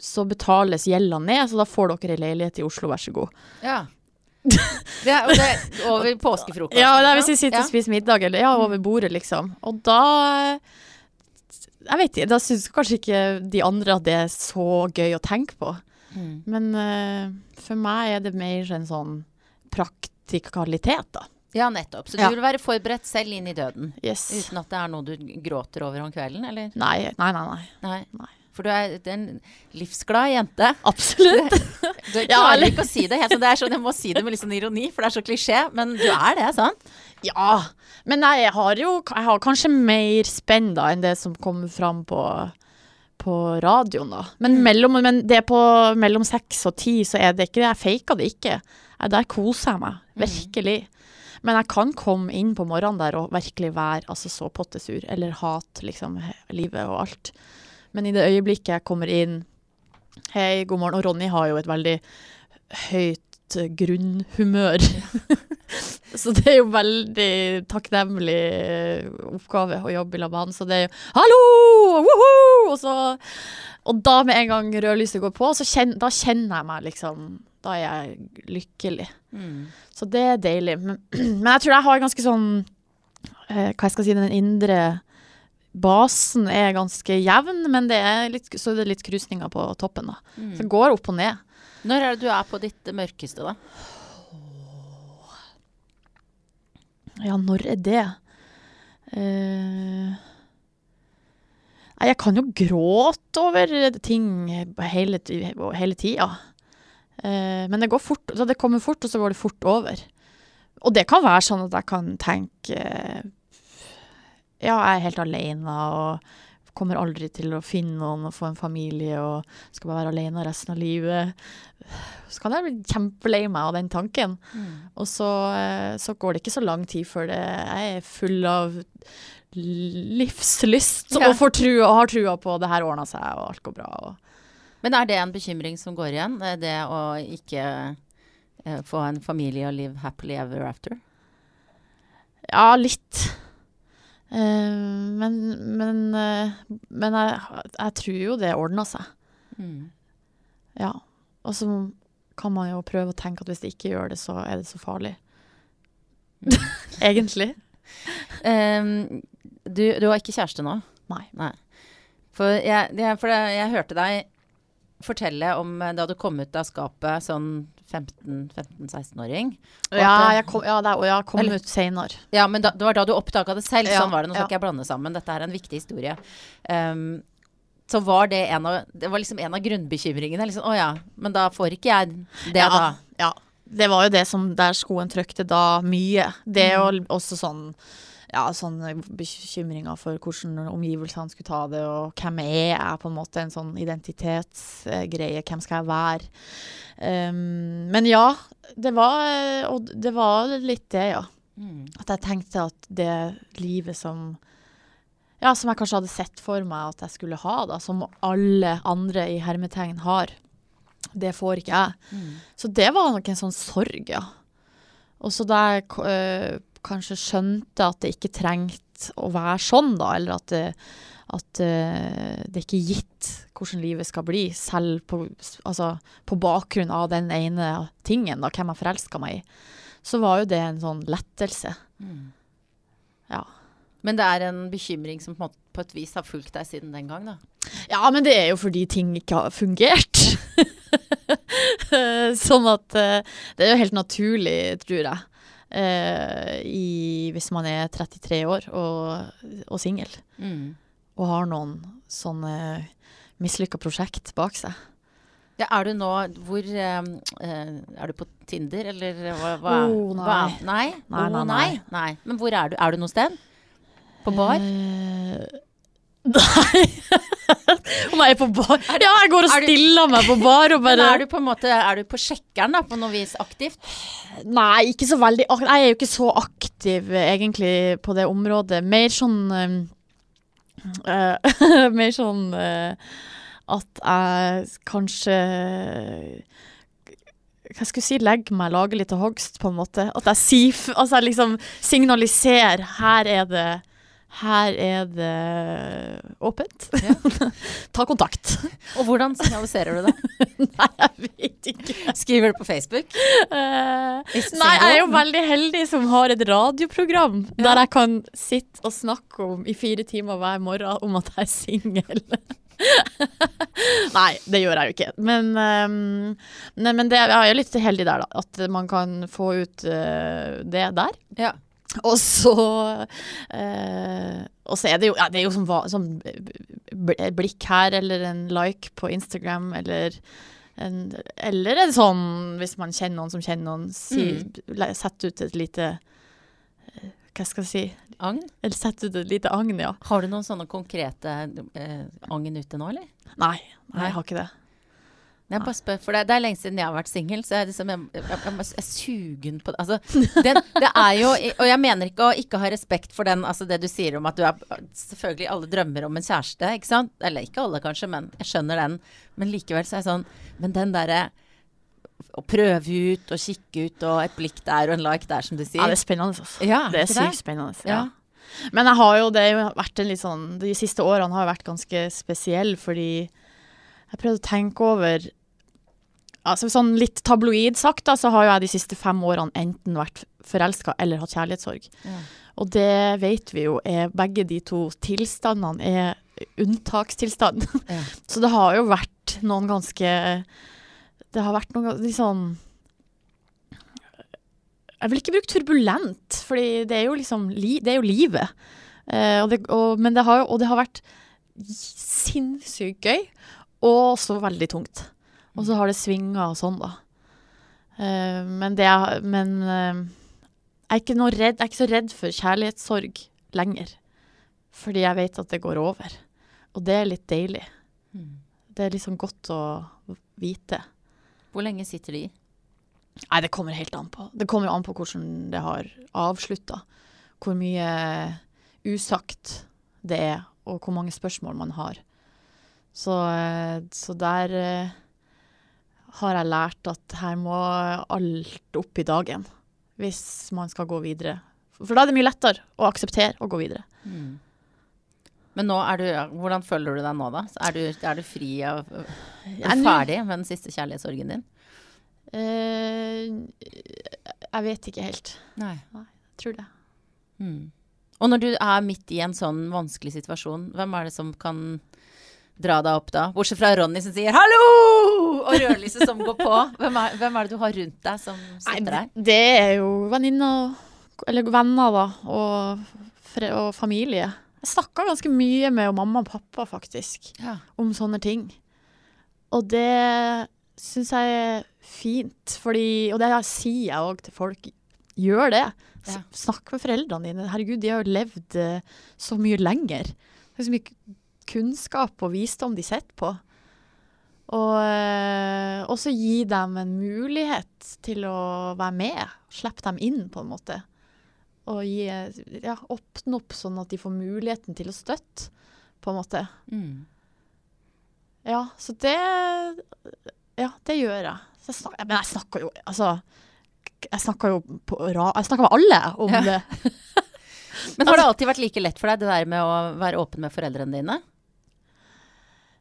så betales gjelda ned, så da får dere ei leilighet i Oslo, vær så god. Ja. Det, er- det er over påskefrokosten? <laughs> Ja, det er hvis vi sitter Ja. og spiser middag, eller ja, over bordet, liksom. Og da Jeg vet ikke, da syns kanskje ikke de andre at det er så gøy å tenke på. Mm. Men uh, for meg er det mer en sånn praktikalitet, da. Ja, nettopp. Så Ja. du vil være forberedt selv inn i døden, Yes. uten at det er noe du gråter over om kvelden, eller? Nei, nei, nei. nei. Nei. Nei. For du er, du er en livsglad jente. Absolutt. <laughs> Du du klarer ja, ikke å si det. Helt, sånn- det er sånn, jeg må si det med litt sånn ironi, for det er så klisjé. Men du er det, sant? Ja. Men nei, jeg har jo jeg har kanskje mer spenn da enn det som kommer fram på, på radioen, da. Men, mellom, men det på mellom seks og ti, så er det ikke det. Jeg faker det ikke. Jeg, der koser jeg meg. Virkelig. Men jeg kan komme inn på morgenen der og virkelig være altså, så pottesur, eller hate liksom livet og alt. Men i det øyeblikket jeg kommer inn Hei, god morgen. Og Ronny har jo et veldig høyt eh, grunnhumør. <laughs> så det er jo veldig takknemlig eh, oppgave å jobbe i lag med han. Så det er jo Hallo! Woho! Og, så, og da med en gang rødlyset går på, så kjenn, da kjenner jeg meg liksom Da er jeg lykkelig. Mm. Så det er deilig. Men, <clears throat> men jeg tror jeg har ganske sånn eh, Hva jeg skal si, den indre basen er ganske jevn, men det er litt, så er det litt krusninger på toppen. da. Mm. Så det går opp og ned. Når er det du er på ditt mørkeste, da? Ja, når er det? Nei, jeg kan jo gråte over ting hele, hele tida. Uh, men det går fort, så det kommer fort, og så går det fort over. Og det kan være sånn at jeg kan tenke Ja, jeg er helt alene og kommer aldri til å finne noen og få en familie og skal bare være alene resten av livet. Så kan jeg bli kjempelei meg av den tanken. Og så, eh, så går det ikke så lang tid før det, jeg er full av livslyst Ja. og, får trua, og har trua på det her ordna seg og alt går bra. Og. Men er det en bekymring som går igjen? Det å ikke eh, få en familie og live happily ever after? Ja, litt. Eh, men men, eh, men jeg, jeg tror jo det ordner seg. Mm. Ja. Og så kan man jo prøve å tenke at hvis det ikke gjør det, så er det så farlig. <laughs> Egentlig. Um, du, du har ikke kjæreste nå? Nei. For jeg, for det, jeg hørte deg fortelle om eh, da du kom ut av skapet sånn 15-16-åring. Ja, jeg kom, ja, og jeg kom Eller- ut seinere. Ja, men da, det var da du oppdaga det selv. Ja, sånn var det. Nå skal ja. ikke jeg blande sammen. Dette er en viktig historie. Um, så var det en av Det var liksom en av grunnbekymringene. Liksom, Å ja, men da får ikke jeg det, ja, da. Ja. det var jo det som der skoen trykte da mye. Det og også sånn ja, sånne bekymringer for hvordan omgivelsene skulle ta det, og hvem er jeg, på en måte. En sånn identitetsgreie. Hvem skal jeg være? Um, men ja, det var, og det var litt det, ja. Mm. At jeg tenkte at det livet som Ja, som jeg kanskje hadde sett for meg at jeg skulle ha, da, som alle andre i hermetegn har, det får ikke jeg. Mm. Så det var nok en sånn sorg, ja. Og så da jeg øh, kanskje skjønte at det ikke trengte å være sånn, da, eller at det, at øh, det ikke er gitt hvordan livet skal bli, selv på, altså, på bakgrunn av den ene tingen, da, hvem jeg forelska meg i, så var jo det en sånn lettelse. Mm. Ja. Men det er en bekymring som på, på et vis har fulgt deg siden den gang, da? Ja, men det er jo fordi ting ikke har fungert. <laughs> sånn at eh, det er jo helt naturlig, tror jeg. Eh, i, hvis man er 33 år og, og singel. Mm. Og har noen sånne mislykka prosjekt bak seg. Ja, er du nå Hvor eh, eh, Er du på Tinder, eller hva? hva, Oh, nei. hva nei? Nei, Oh, nei, nei. nei. Men hvor er du? Er du noe sted? På bar? Eh, nei. <laughs> Om jeg er på bar? Ja, jeg går og er stiller meg på bar og bare er du på en måte Er du på sjekkeren, da, på noe vis aktivt? Nei, ikke så veldig Jeg er jo ikke så aktiv egentlig på det området. Mer sånn eh, <laughs> Mer sånn uh, at jeg kanskje hva skal jeg si, legger meg, lager litt av hogst, på en måte. At jeg Altså, jeg liksom signaliserer Her er det Her er det åpent. Ja. <laughs> Ta kontakt. Og hvordan signaliserer du det? <laughs> Nei, jeg vet ikke. Skriver du på Facebook? Uh, Nei, jeg er jo veldig heldig som har et radioprogram Ja. der jeg kan sitte og snakke om i fire timer hver morgen om at jeg er singel. <laughs> Nei, det gjør jeg jo ikke. Men, um, nei, men det, jeg er litt heldig der, da. At man kan få ut uh, det der. Ja. Og så eh, Og så er det jo, ja, det er jo som, som blikk her, eller en like på Instagram, eller en, eller en sånn, hvis man kjenner noen som kjenner noen, si, mm. sett ut et lite eh, Hva skal jeg si? Agn? Eller sett ut et lite agn, ja. Har du noen sånne konkrete eh, agn ute nå, eller? Nei, Nei. jeg har ikke det. Jeg bare spør, for det, det er lenge siden jeg har vært singel, så jeg, liksom, jeg, jeg, jeg, er sugen på det. Altså, den, det er jo Og jeg mener ikke å ikke ha respekt for den, altså det du sier om at du er Selvfølgelig alle drømmer om en kjæreste, ikke sant? Eller ikke alle, kanskje, men jeg skjønner den. Men likevel så er jeg sånn Men den derre å prøve ut og kikke ut og et blikk der og en like der, som du sier. Ja, det er spennende, altså. Ja, Det er sykt spennende. Ja. Ja. Men jeg har jo, det har vært en litt sånn De siste årene har vært ganske spesielle, fordi jeg prøvde å tenke over Altså Sånn litt tabloid sagt, da, så har jo jeg de siste fem årene enten vært forelska eller hatt kjærlighetssorg. Ja. Og det vet vi jo er Begge de to tilstandene er unntakstilstand. Ja. <laughs> Så det har jo vært noen ganske Det har vært noen litt sånn Jeg vil ikke bruke turbulent, fordi det er jo liksom li, Det er jo livet. Eh, og det, og, men det har jo Og det har vært sinnssykt gøy, og også veldig tungt. Og så har det svinga og sånn, da. Uh, men det er Men uh, jeg er ikke noe redd Jeg er ikke så redd for kjærlighetssorg lenger. Fordi jeg vet at det går over. Og det er litt deilig. Mm. Det er liksom godt å vite. Hvor lenge sitter de i? Nei, det kommer helt an på. Det kommer an på hvordan det har avslutta. Hvor mye usagt det er, og hvor mange spørsmål man har. Så, eh, så der har jeg lært at her må alt opp i dagen hvis man skal gå videre. For da er det mye lettere å akseptere å gå videre. Mm. Men er du Hvordan føler du deg nå, da? Er du, er du fri av Er du ferdig med den siste kjærlighetssorgen din? Uh, jeg vet ikke helt. Nei. Jeg tror det. Mm. Og når du er midt i en sånn vanskelig situasjon, hvem er det som kan dra deg opp da? Bortsett fra Ronny som sier 'hallo!' og rødlyset som går på. <laughs> Hvem er, hvem er det du har rundt deg som sitter der? det, er jo venninner, eller venner da, og, og familie. Jeg snakka ganske mye med mamma og pappa, faktisk, Ja. om sånne ting. Og det syns jeg er fint. Fordi, og det sier jeg òg til folk. Gjør det. Ja. Snakk med foreldrene dine. Herregud, de har jo levd eh, så mye lenger. Det er så mye kunnskap og visdom de sitter på. Og eh, også gi dem en mulighet til å være med. Slippe dem inn, på en måte. Og gi, ja, åpne opp sånn at de får muligheten til å støtte, på en måte. Mm. Ja, så det Ja, det gjør jeg. Så jeg snakker, men jeg snakker jo Altså, jeg snakker jo på ra... Jeg snakker med alle om Ja. det. <laughs> Men har det alltid vært like lett for deg, det der med å være åpen med foreldrene dine?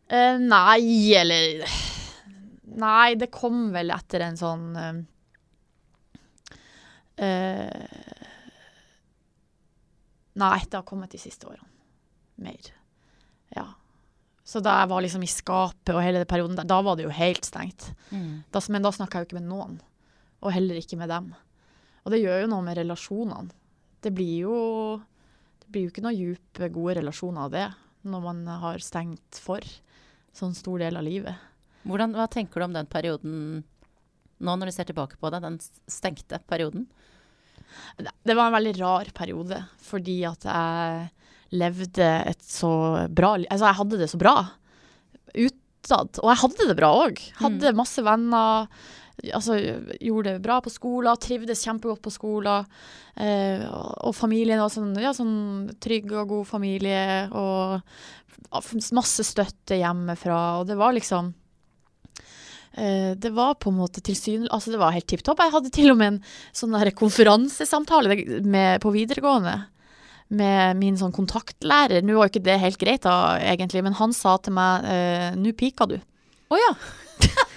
Eh, nei, eller Nei, det kom vel etter en sånn eh, Nei, det har kommet de siste årene. Mer. Ja. Så da jeg var liksom i skapet og hele den perioden der, da var det jo helt stengt. Mm. Da, men da snakka jeg jo ikke med noen. Og heller ikke med dem. Og det gjør jo noe med relasjonene. Det blir jo Det blir jo ikke noen dype, gode relasjoner av det når man har stengt for sånn stor del av livet. Hvordan, hva tenker du om den perioden nå, når du ser tilbake på det? Den stengte perioden? Det var en veldig rar periode, fordi at jeg levde et så bra liv Altså, jeg hadde det så bra utad. Og jeg hadde det bra òg. Hadde masse venner. Altså, gjorde det bra på skolen, trivdes kjempegodt på skolen. Eh, og familien var sånn, ja, sånn trygg og god familie. Og masse støtte hjemmefra. Og det var liksom eh, det var på en måte tilsynelig Altså, det var helt tipp topp. Jeg hadde til og med en sånn der konferansesamtale med, på videregående med min sånn kontaktlærer. Nå var jo ikke det helt greit, da, egentlig, men han sa til meg eh, 'nå pika du'. Å ja! <laughs>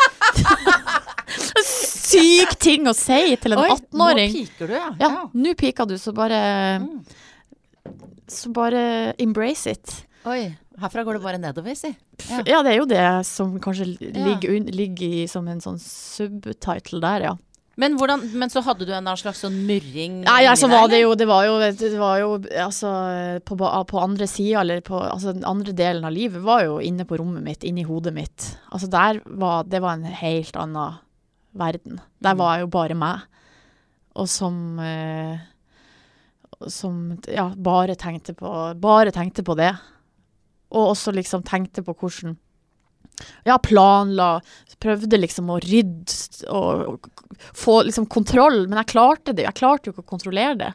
Syk ting å si til en 18-åring. Nå piker du, ja. Ja, nå piker du, så bare Mm. Så bare embrace it. Oi. Herfra går det bare nedover, si. Ja. Ja, det er jo det som kanskje ligger, ligger i, som en sånn subtitle der, ja. Men, hvordan, men så hadde du en slags sånn murring Nei, altså deg, var det jo Det var jo, det var jo altså på, på andre sida, eller på altså, den andre delen av livet, var jo inne på rommet mitt, inni hodet mitt. Altså der var Det var en helt annen verden. Der var jo bare meg. Og som eh, Som ja, bare tenkte på Bare tenkte på det. Og også liksom tenkte på hvordan ja, planla, prøvde liksom å rydde og, få liksom kontroll, men jeg klarte det. Jeg klarte jo ikke å kontrollere det.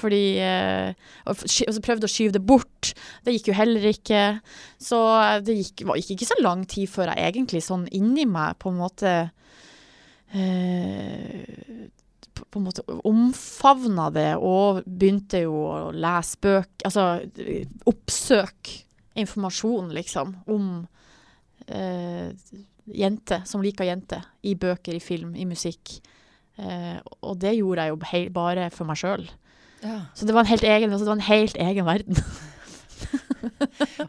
Fordi eh, Og så prøvde å skyve det bort. Det gikk jo heller ikke. Så det gikk, gikk ikke så lang tid før jeg egentlig sånn inni meg på en måte eh, på, en måte omfavna det og begynte jo å lese bøker Altså oppsøke informasjon, liksom, om eh, jenter som liker jenter. I bøker, i film, i musikk. Eh, og det gjorde jeg jo hei, bare for meg sjøl. Ja. Så det var en helt egen, altså det var en helt egen verden. <laughs>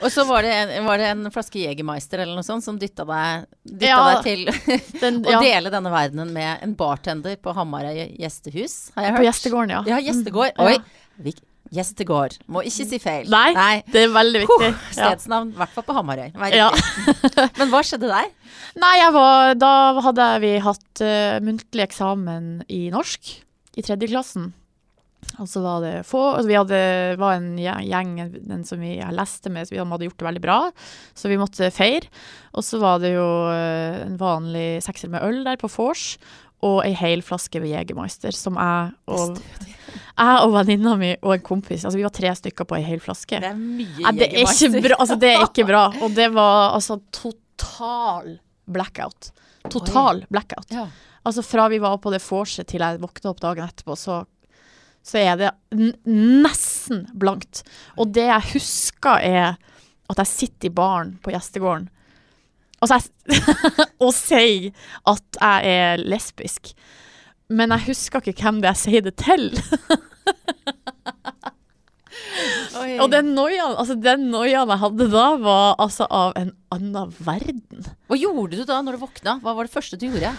Og så var det, en, var det en flaske Jegermeister eller noe sånt som dytta deg, dytta Ja. deg til <laughs> Den, <laughs> å ja, dele denne verdenen med en bartender på Hamarøy gjestehus, har jeg hørt. på gjestegården, ja. Ja, gjestegård. Mm, Oi, gjestegård. Må ikke si feil. Nei, Det er veldig viktig. Huh, stedsnavn, i hvert fall på Hamarøy. Ja. <laughs> Men hva skjedde der? Nei, jeg var, da hadde vi hatt uh, muntlig eksamen i norsk i tredje klassen. Og så var det få altså Vi hadde, var en gjeng den som vi leste med, så vi hadde gjort det veldig bra. Så vi måtte feire. Og så var det jo eh, en vanlig sekser med øl der på vors. Og ei hel flaske med Jegermeister som jeg og, jeg og venninna mi og en kompis Altså vi var tre stykker på ei hel flaske. Det er mye Nei, det er ikke bra. Altså, det er ikke bra. <laughs> Og det var altså total blackout. Total blackout. Ja. Altså fra vi var på det vorset til jeg våkna opp dagen etterpå, så, så er det nesten blankt. Og det jeg husker er at jeg sitter i baren på gjestegården altså jeg, <laughs> og sier at jeg er lesbisk. Men jeg husker ikke hvem det jeg sier det til. <laughs> Og den noiaen altså den jeg hadde da, var altså av en annen verden. Hva gjorde du da når du våkna? Hva var det første du gjorde?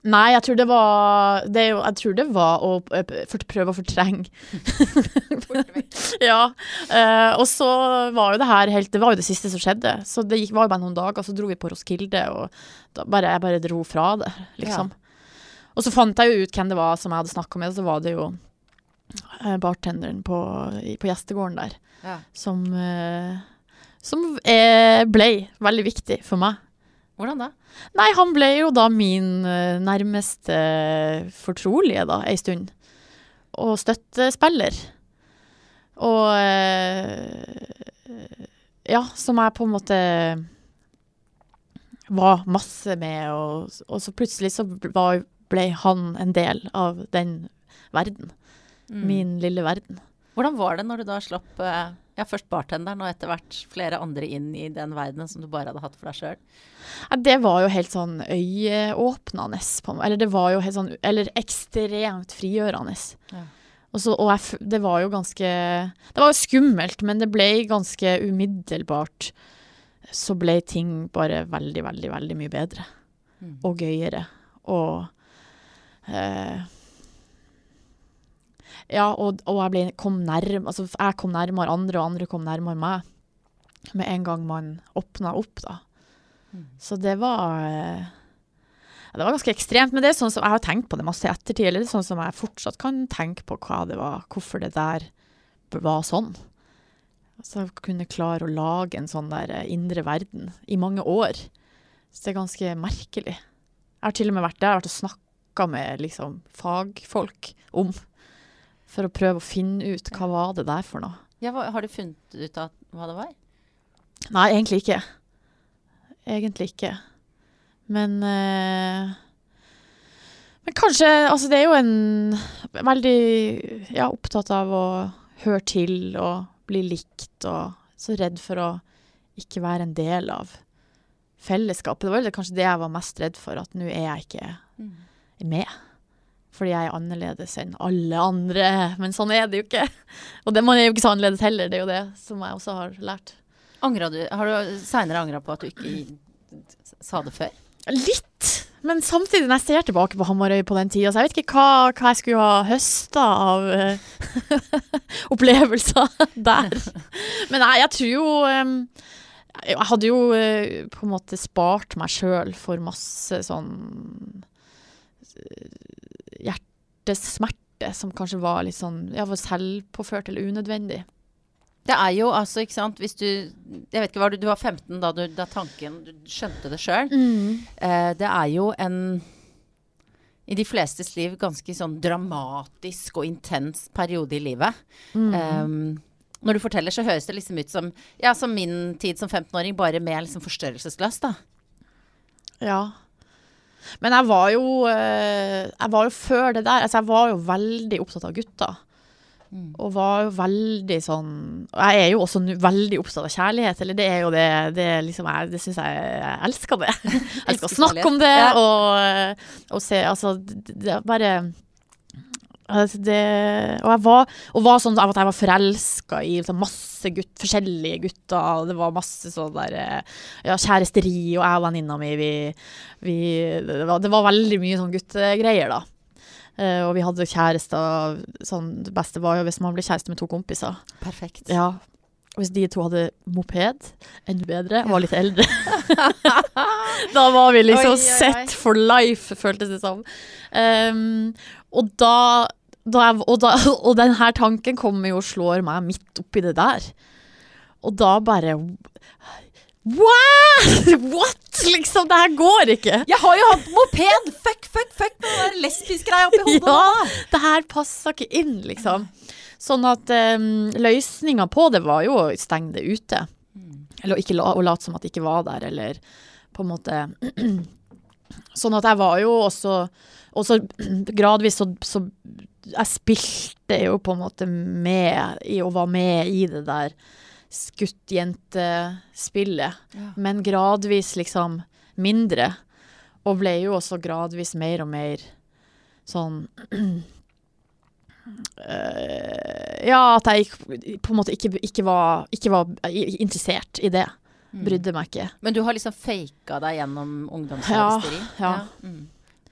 Nei, jeg tror det var det Jeg tror det var å eh, prøve å fortrenge. <laughs> <laughs> ja. Uh, og så var jo det her helt Det var jo det siste som skjedde. Så det gikk, var jo bare noen dager, så dro vi på Roskilde, og bare, jeg bare dro fra det, liksom. Og så fant jeg jo ut hvem det var som jeg hadde snakka med, og så var det jo eh, bartenderen på, på gjestegården der, Ja. som eh, Som eh, ble veldig viktig for meg. Hvordan da? Nei, han ble jo da min nærmeste fortrolige da, ei stund. Og støttespiller. Og Ja, som jeg på en måte var masse med, og, og så plutselig så var, ble han en del av den verden. Mm. Min lille verden. Hvordan var det når du da slapp eh, ja, først bartenderen og etter hvert flere andre inn i den verdenen som du bare hadde hatt for deg sjøl? Ja, det var jo helt sånn øyeåpnende. Eller det var jo helt sånn Eller ekstremt frigjørende. Ja. Og, så, og jeg, det var jo ganske Det var jo skummelt, men det ble ganske umiddelbart Så ble ting bare veldig, veldig, veldig mye bedre. Mm. Og gøyere. Og Ja, og, og jeg ble, kom nærm, altså jeg kom nærmere andre, og andre kom nærmere meg. Med en gang man åpna opp, da. Mm. Så det var eh, Det var ganske ekstremt, men det er sånn som jeg har tenkt på det masse i ettertid. Eller det er sånn som jeg fortsatt kan tenke på hva det var, hvorfor det der var sånn. Så jeg kunne klare å lage en sånn der eh, indre verden i mange år. Så det er ganske merkelig. Jeg har til og med vært der jeg har vært og snakka med liksom, fagfolk om. For å prøve å finne ut hva var det der for noe. Ja, hva, har du funnet ut av hva det var? Nei, egentlig ikke. Egentlig ikke. Men eh, Men kanskje Altså, det er jo en veldig Ja, opptatt av å høre til og bli likt, og så redd for å ikke være en del av fellesskapet. Det var kanskje det jeg var mest redd for, at nå er jeg ikke med. Fordi jeg er annerledes enn alle andre. Men sånn er det jo ikke. Og det, man er jo ikke så annerledes heller. Det er jo det som jeg også har lært. Angra du, har du seinere angra på at du ikke sa det før? Litt. Men samtidig, når jeg ser tilbake på Hamarøy på den tida, så jeg vet ikke hva, hva jeg skulle ha høsta av eh, <laughs> opplevelser <laughs> der. Men nei, jeg tror jo um, Jeg hadde jo uh, på en måte spart meg sjøl for masse sånn hjertesmerte som kanskje var litt sånn ja, var selvpåført eller unødvendig. Det er jo altså, ikke sant Hvis du Jeg vet ikke, var du, du var 15 da, du, da tanken Du skjønte det sjøl. Eh, det er jo en i de flestes liv ganske sånn dramatisk og intens periode i livet. Mm. Um, når du forteller, så høres det liksom ut som Ja, som min tid som 15-åring, bare med liksom forstørrelsesglass, da. Ja. Men jeg var jo eh, Jeg var jo før det der Altså, jeg var jo veldig opptatt av gutter. Mm. Og var jo veldig sånn Og jeg er jo også veldig opptatt av kjærlighet, eller det er jo det Det, er liksom jeg, det syns jeg Jeg elsker det. <laughs> Jeg elsker å snakke om det og, og se Altså, det, det er bare altså, det, og jeg var, og var sånn at jeg var forelska i sånn masse gutt, forskjellige gutter. Og det var masse sånn der eh, ja, kjæresteri, og jeg og venninna mi vi, vi, det, var, det var veldig mye sånn guttegreier, da. Uh, og vi hadde kjærester sånn, Det beste var jo hvis man ble kjæreste med to kompiser. Perfekt. Ja. Hvis de to hadde moped, enda bedre, var litt eldre. <laughs> da var vi liksom Oi, oi, oi. set for life, føltes det som. Um, og da, da, og, da <laughs> og den her tanken kommer jo og slår meg midt oppi det der. Og da bare What?! <laughs> What?! Liksom, det her går ikke. Jeg har jo hatt moped! Fuck, fuck, fuck med den lesbisk-greia oppi hodet. Ja. Det her passer ikke inn, liksom. Sånn at um, løsninga på det var jo å stenge det ute. Eller ikke la, å late som at det ikke var der, eller på en måte <clears throat> Sånn at jeg var jo også Også <clears throat> gradvis så, så Jeg spilte jo på en måte med i og var med i det der skutt-jente-spillet. Ja. Men gradvis liksom mindre. Og ble jo også gradvis mer og mer sånn <clears throat> eh, Ja, at jeg på en måte ikke, ikke, var, ikke var interessert i det. Mm. Brydde meg ikke. Men du har liksom faka deg gjennom ungdomskjæresteri? Ja, ja. Mm.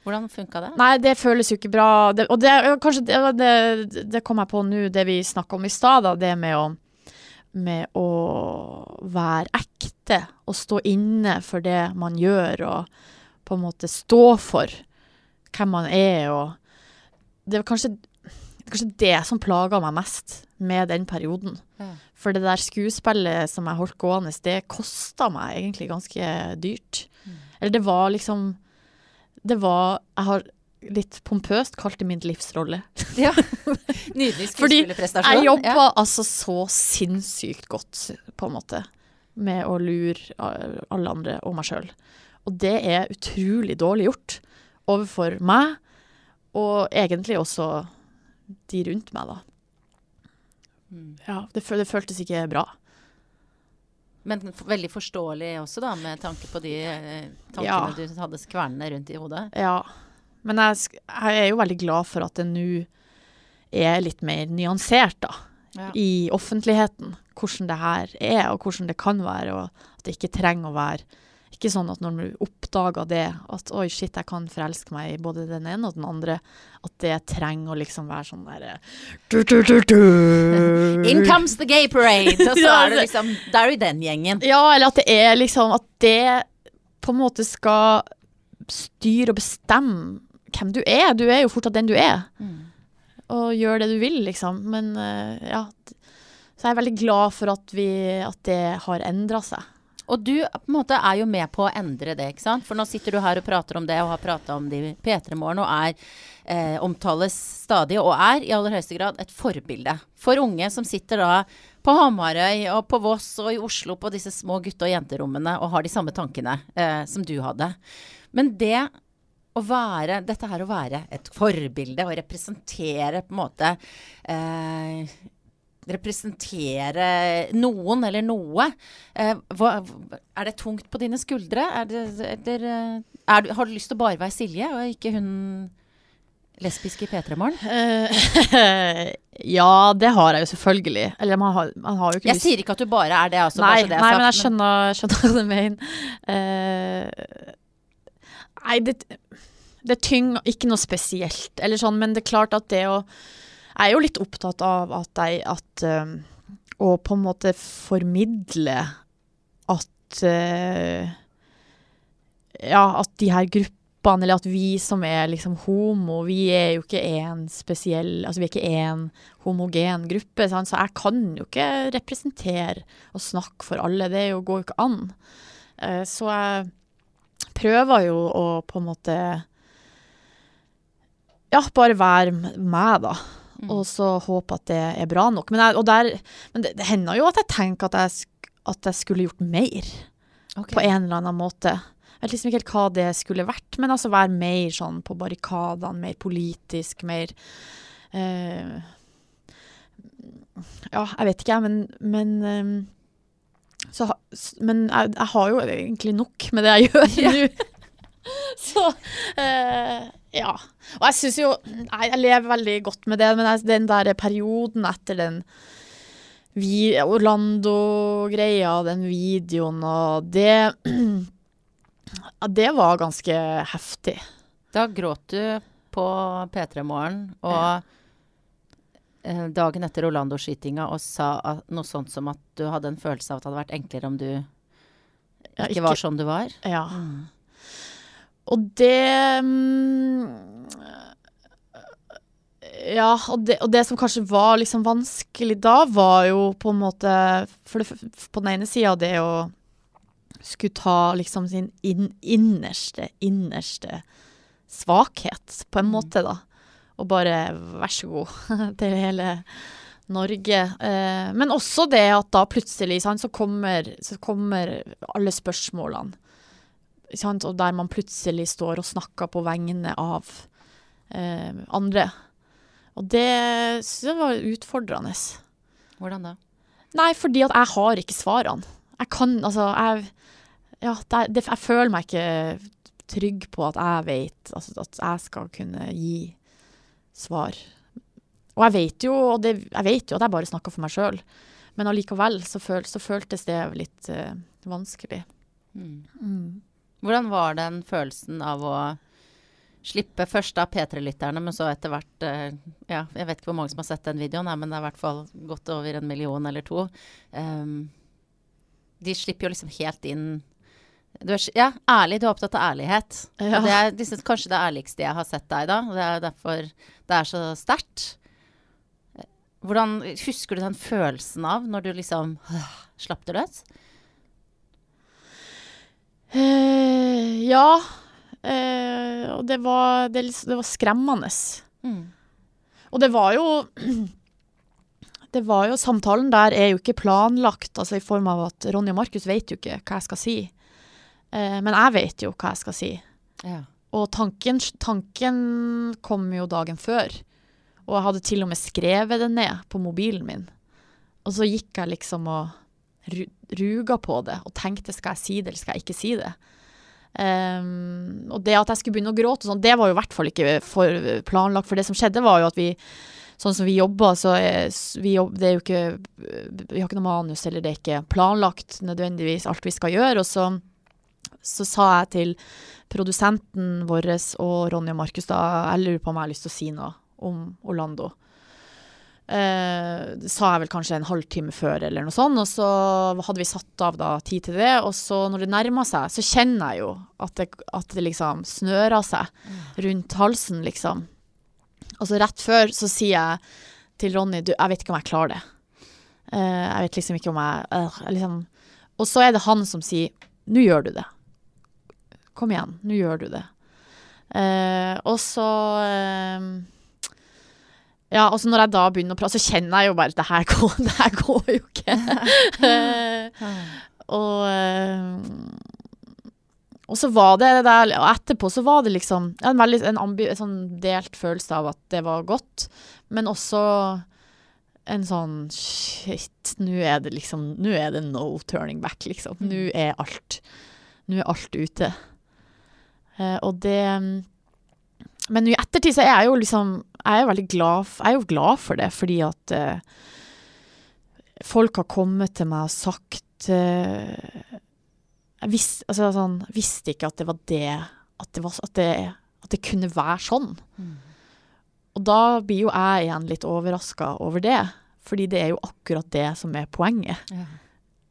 Hvordan funka det? Nei, det føles jo ikke bra. Det, og det, kanskje det, det, det kom jeg på nå, det vi snakka om i stad, da, det med å, med å være ekte og stå inne for det man gjør, og på en måte stå for hvem man er, og Det var kanskje, kanskje det som plaga meg mest med den perioden. Ja. For det der skuespillet som jeg holdt gående, det kosta meg egentlig ganske dyrt. Eller det var liksom Det var Jeg har litt pompøst kalt det min livsrolle. Ja. <laughs> Nydelig Fordi. Jeg jobba altså så sinnssykt godt, på en måte, med å lure alle andre og meg sjøl. Og det er utrolig dårlig gjort overfor meg, og egentlig også de rundt meg, da. Mm. Ja, det, det føltes ikke bra. Men veldig forståelig også, da, med tanke på de eh, tankene Ja. du hadde skvernende rundt i hodet. Ja. Men jeg, jeg er jo veldig glad for at det nå er litt mer nyansert, da. Ja. i offentligheten hvordan det her er, og hvordan det kan være, og at det ikke trenger å være ikke sånn at når du oppdager det, at oi, shit, jeg kan forelske meg i både den ene og den andre, at det trenger å liksom være sånn derre. <laughs> In comes the gay parade! Og <laughs> så er du det- liksom Da er du i den gjengen. Ja, eller at det er liksom At det på en måte skal styre og bestemme hvem du er. Du er jo fortsatt den du er. Mm. og gjør det du vil, liksom. Men eh, ja. Så jeg er veldig glad for at, vi, at det har endra seg. Og du på en måte er jo med på å endre det, ikke sant? For nå sitter du her og prater om det, og har prata om det i P3 Morgen, og er eh, omtales stadig, og er i aller høyeste grad et forbilde for unge som sitter da på Hamarøy og på Voss og i Oslo på disse små gutte- og jenterommene og har de samme tankene eh, som du hadde. Men det å være, dette her å være et forbilde og representere på en måte eh, Representere noen eller noe. Eh, hva, er det tungt på dine skuldre? Er det, er det, er du, har du lyst til å bare være Silje, og ikke hun lesbiske i P3 Morgen? Eh, <laughs> ja, det har jeg jo selvfølgelig. Eller man har, man har jo ikke Jeg sier ikke at du bare er det, altså. Nei, det er nei, men jeg skjønner, skjønner hva du mener. Uh, nei, det, det tynger ikke noe spesielt, eller sånn, men det er klart at det å Jeg er jo litt opptatt av at jeg at, um, Å på en måte formidle at eh, Ja, at de her gruppene, eller at vi som er liksom homo, vi er jo ikke en spesiell Altså vi er ikke en homogen gruppe, sant? så jeg kan jo ikke representere og snakke for alle. Det jo, går jo ikke an. Eh, så jeg prøver jo å på en måte Ja, bare være med, da. Mm. Og så håpe at det er bra nok. Men, jeg, og der, men det, det hender jo at jeg tenker at jeg, at jeg skulle gjort mer Okay. på en eller annen måte. Jeg vet liksom ikke helt hva det skulle vært, men altså være mer sånn på barrikadene, mer politisk, mer uh, Ja, jeg vet ikke, men, men um, så, Men jeg, jeg har jo egentlig nok med det jeg gjør <laughs> nå. <laughs> Så eh, ja. Og jeg syns jo jeg lever veldig godt med det, men jeg, den der perioden etter den Orlando-greia, den videoen og det <clears throat> Det var ganske heftig. Da gråt du på P3 Morgen og ja. dagen etter Orlando-skytinga og sa noe sånt som at du hadde en følelse av at det hadde vært enklere om du Ja, ikke, var sånn du var. Ja. Og det mm, Ja, og det, og det som kanskje var liksom vanskelig da, var jo på en måte For det, på den ene sida det å skulle ta liksom sin in, innerste, innerste svakhet, på en Mm. måte, da. Og bare vær så god <laughs> til hele Norge. Eh, men også det at da plutselig sant, så, kommer, så kommer alle spørsmålene. Og der man plutselig står og snakker på vegne av eh, andre. Og det syns jeg var utfordrende. Hvordan da? Nei, fordi at jeg har ikke svarene. Jeg kan, altså, jeg Ja, det, det, jeg føler meg ikke trygg på at jeg vet altså, At jeg skal kunne gi svar. Og jeg vet jo, og det, jeg vet jo at jeg bare snakker for meg sjøl, men allikevel så, føl, så føltes det litt uh, vanskelig. Mm. Mm. Hvordan var den følelsen av å slippe først av P3-lytterne, men så etter hvert eh, Ja, jeg vet ikke hvor mange som har sett den videoen, men det er i hvert fall godt over en million eller to. Um, de slipper jo liksom helt inn du er, Ja, ærlig. Du er opptatt av ærlighet. Ja. Det er liksom, kanskje det ærligste jeg har sett deg da. Det er derfor det er så sterkt. Hvordan Husker du den følelsen av når du liksom øh, slapp det løs? Eh, ja. Eh, og det var, det, det var skremmende. Mm. Og det var jo <clears throat> Det var jo Samtalen der er jo ikke planlagt, altså i form av at Ronny og Markus vet jo ikke hva jeg skal si. Eh, men jeg vet jo hva jeg skal si. Ja. Og tanken, tanken kom jo dagen før. Og jeg hadde til og med skrevet det ned på mobilen min. Og så gikk jeg liksom og ruga på det og tenkte skal jeg si det eller skal jeg ikke si det. Um, og det at jeg skulle begynne å gråte, sånn, det var jo i hvert fall ikke for planlagt. For det som skjedde, var jo at vi Sånn som vi jobber, så er vi, jobb, det er jo ikke Vi har ikke noe manus, eller det er ikke planlagt nødvendigvis alt vi skal gjøre. Og så, så sa jeg til produsenten vår og Ronny og Markus da Jeg lurer på om jeg har lyst til å si noe om Orlando. Eh, sa jeg vel kanskje en halvtime før, eller noe sånt. Og så hadde vi satt av da tid til det. Og så når det nærma seg, så kjenner jeg jo at det, at det liksom snører seg rundt halsen, liksom. Og så rett før så sier jeg til Ronny du, jeg vet ikke om jeg klarer det. Eh, jeg vet liksom ikke om jeg, øh, liksom. Og så er det han som sier nå gjør du det. Kom igjen, nå gjør du det. Eh, og så eh, Ja, og så når jeg da begynner å prate, så kjenner jeg jo bare at det her <laughs> går, det her går jo ikke. <laughs> Og eh, og så var det det der, og etterpå så var det liksom en veldig en, ambi, en sånn delt følelse av at det var godt, men også en sånn shit, nå er det liksom Nå er det no turning back, liksom. Nå er alt Nå er alt ute. Eh, og det Men i ettertid så er jeg jo liksom Jeg er veldig glad, jeg er jo glad for det, fordi at uh, folk har kommet til meg og sagt uh, jeg visste, altså, sånn, visste ikke at det var det At det, var, at det, at det kunne være sånn. Mm. Og da blir jo jeg igjen litt overraska over det. Fordi det er jo akkurat det som er poenget. Ja.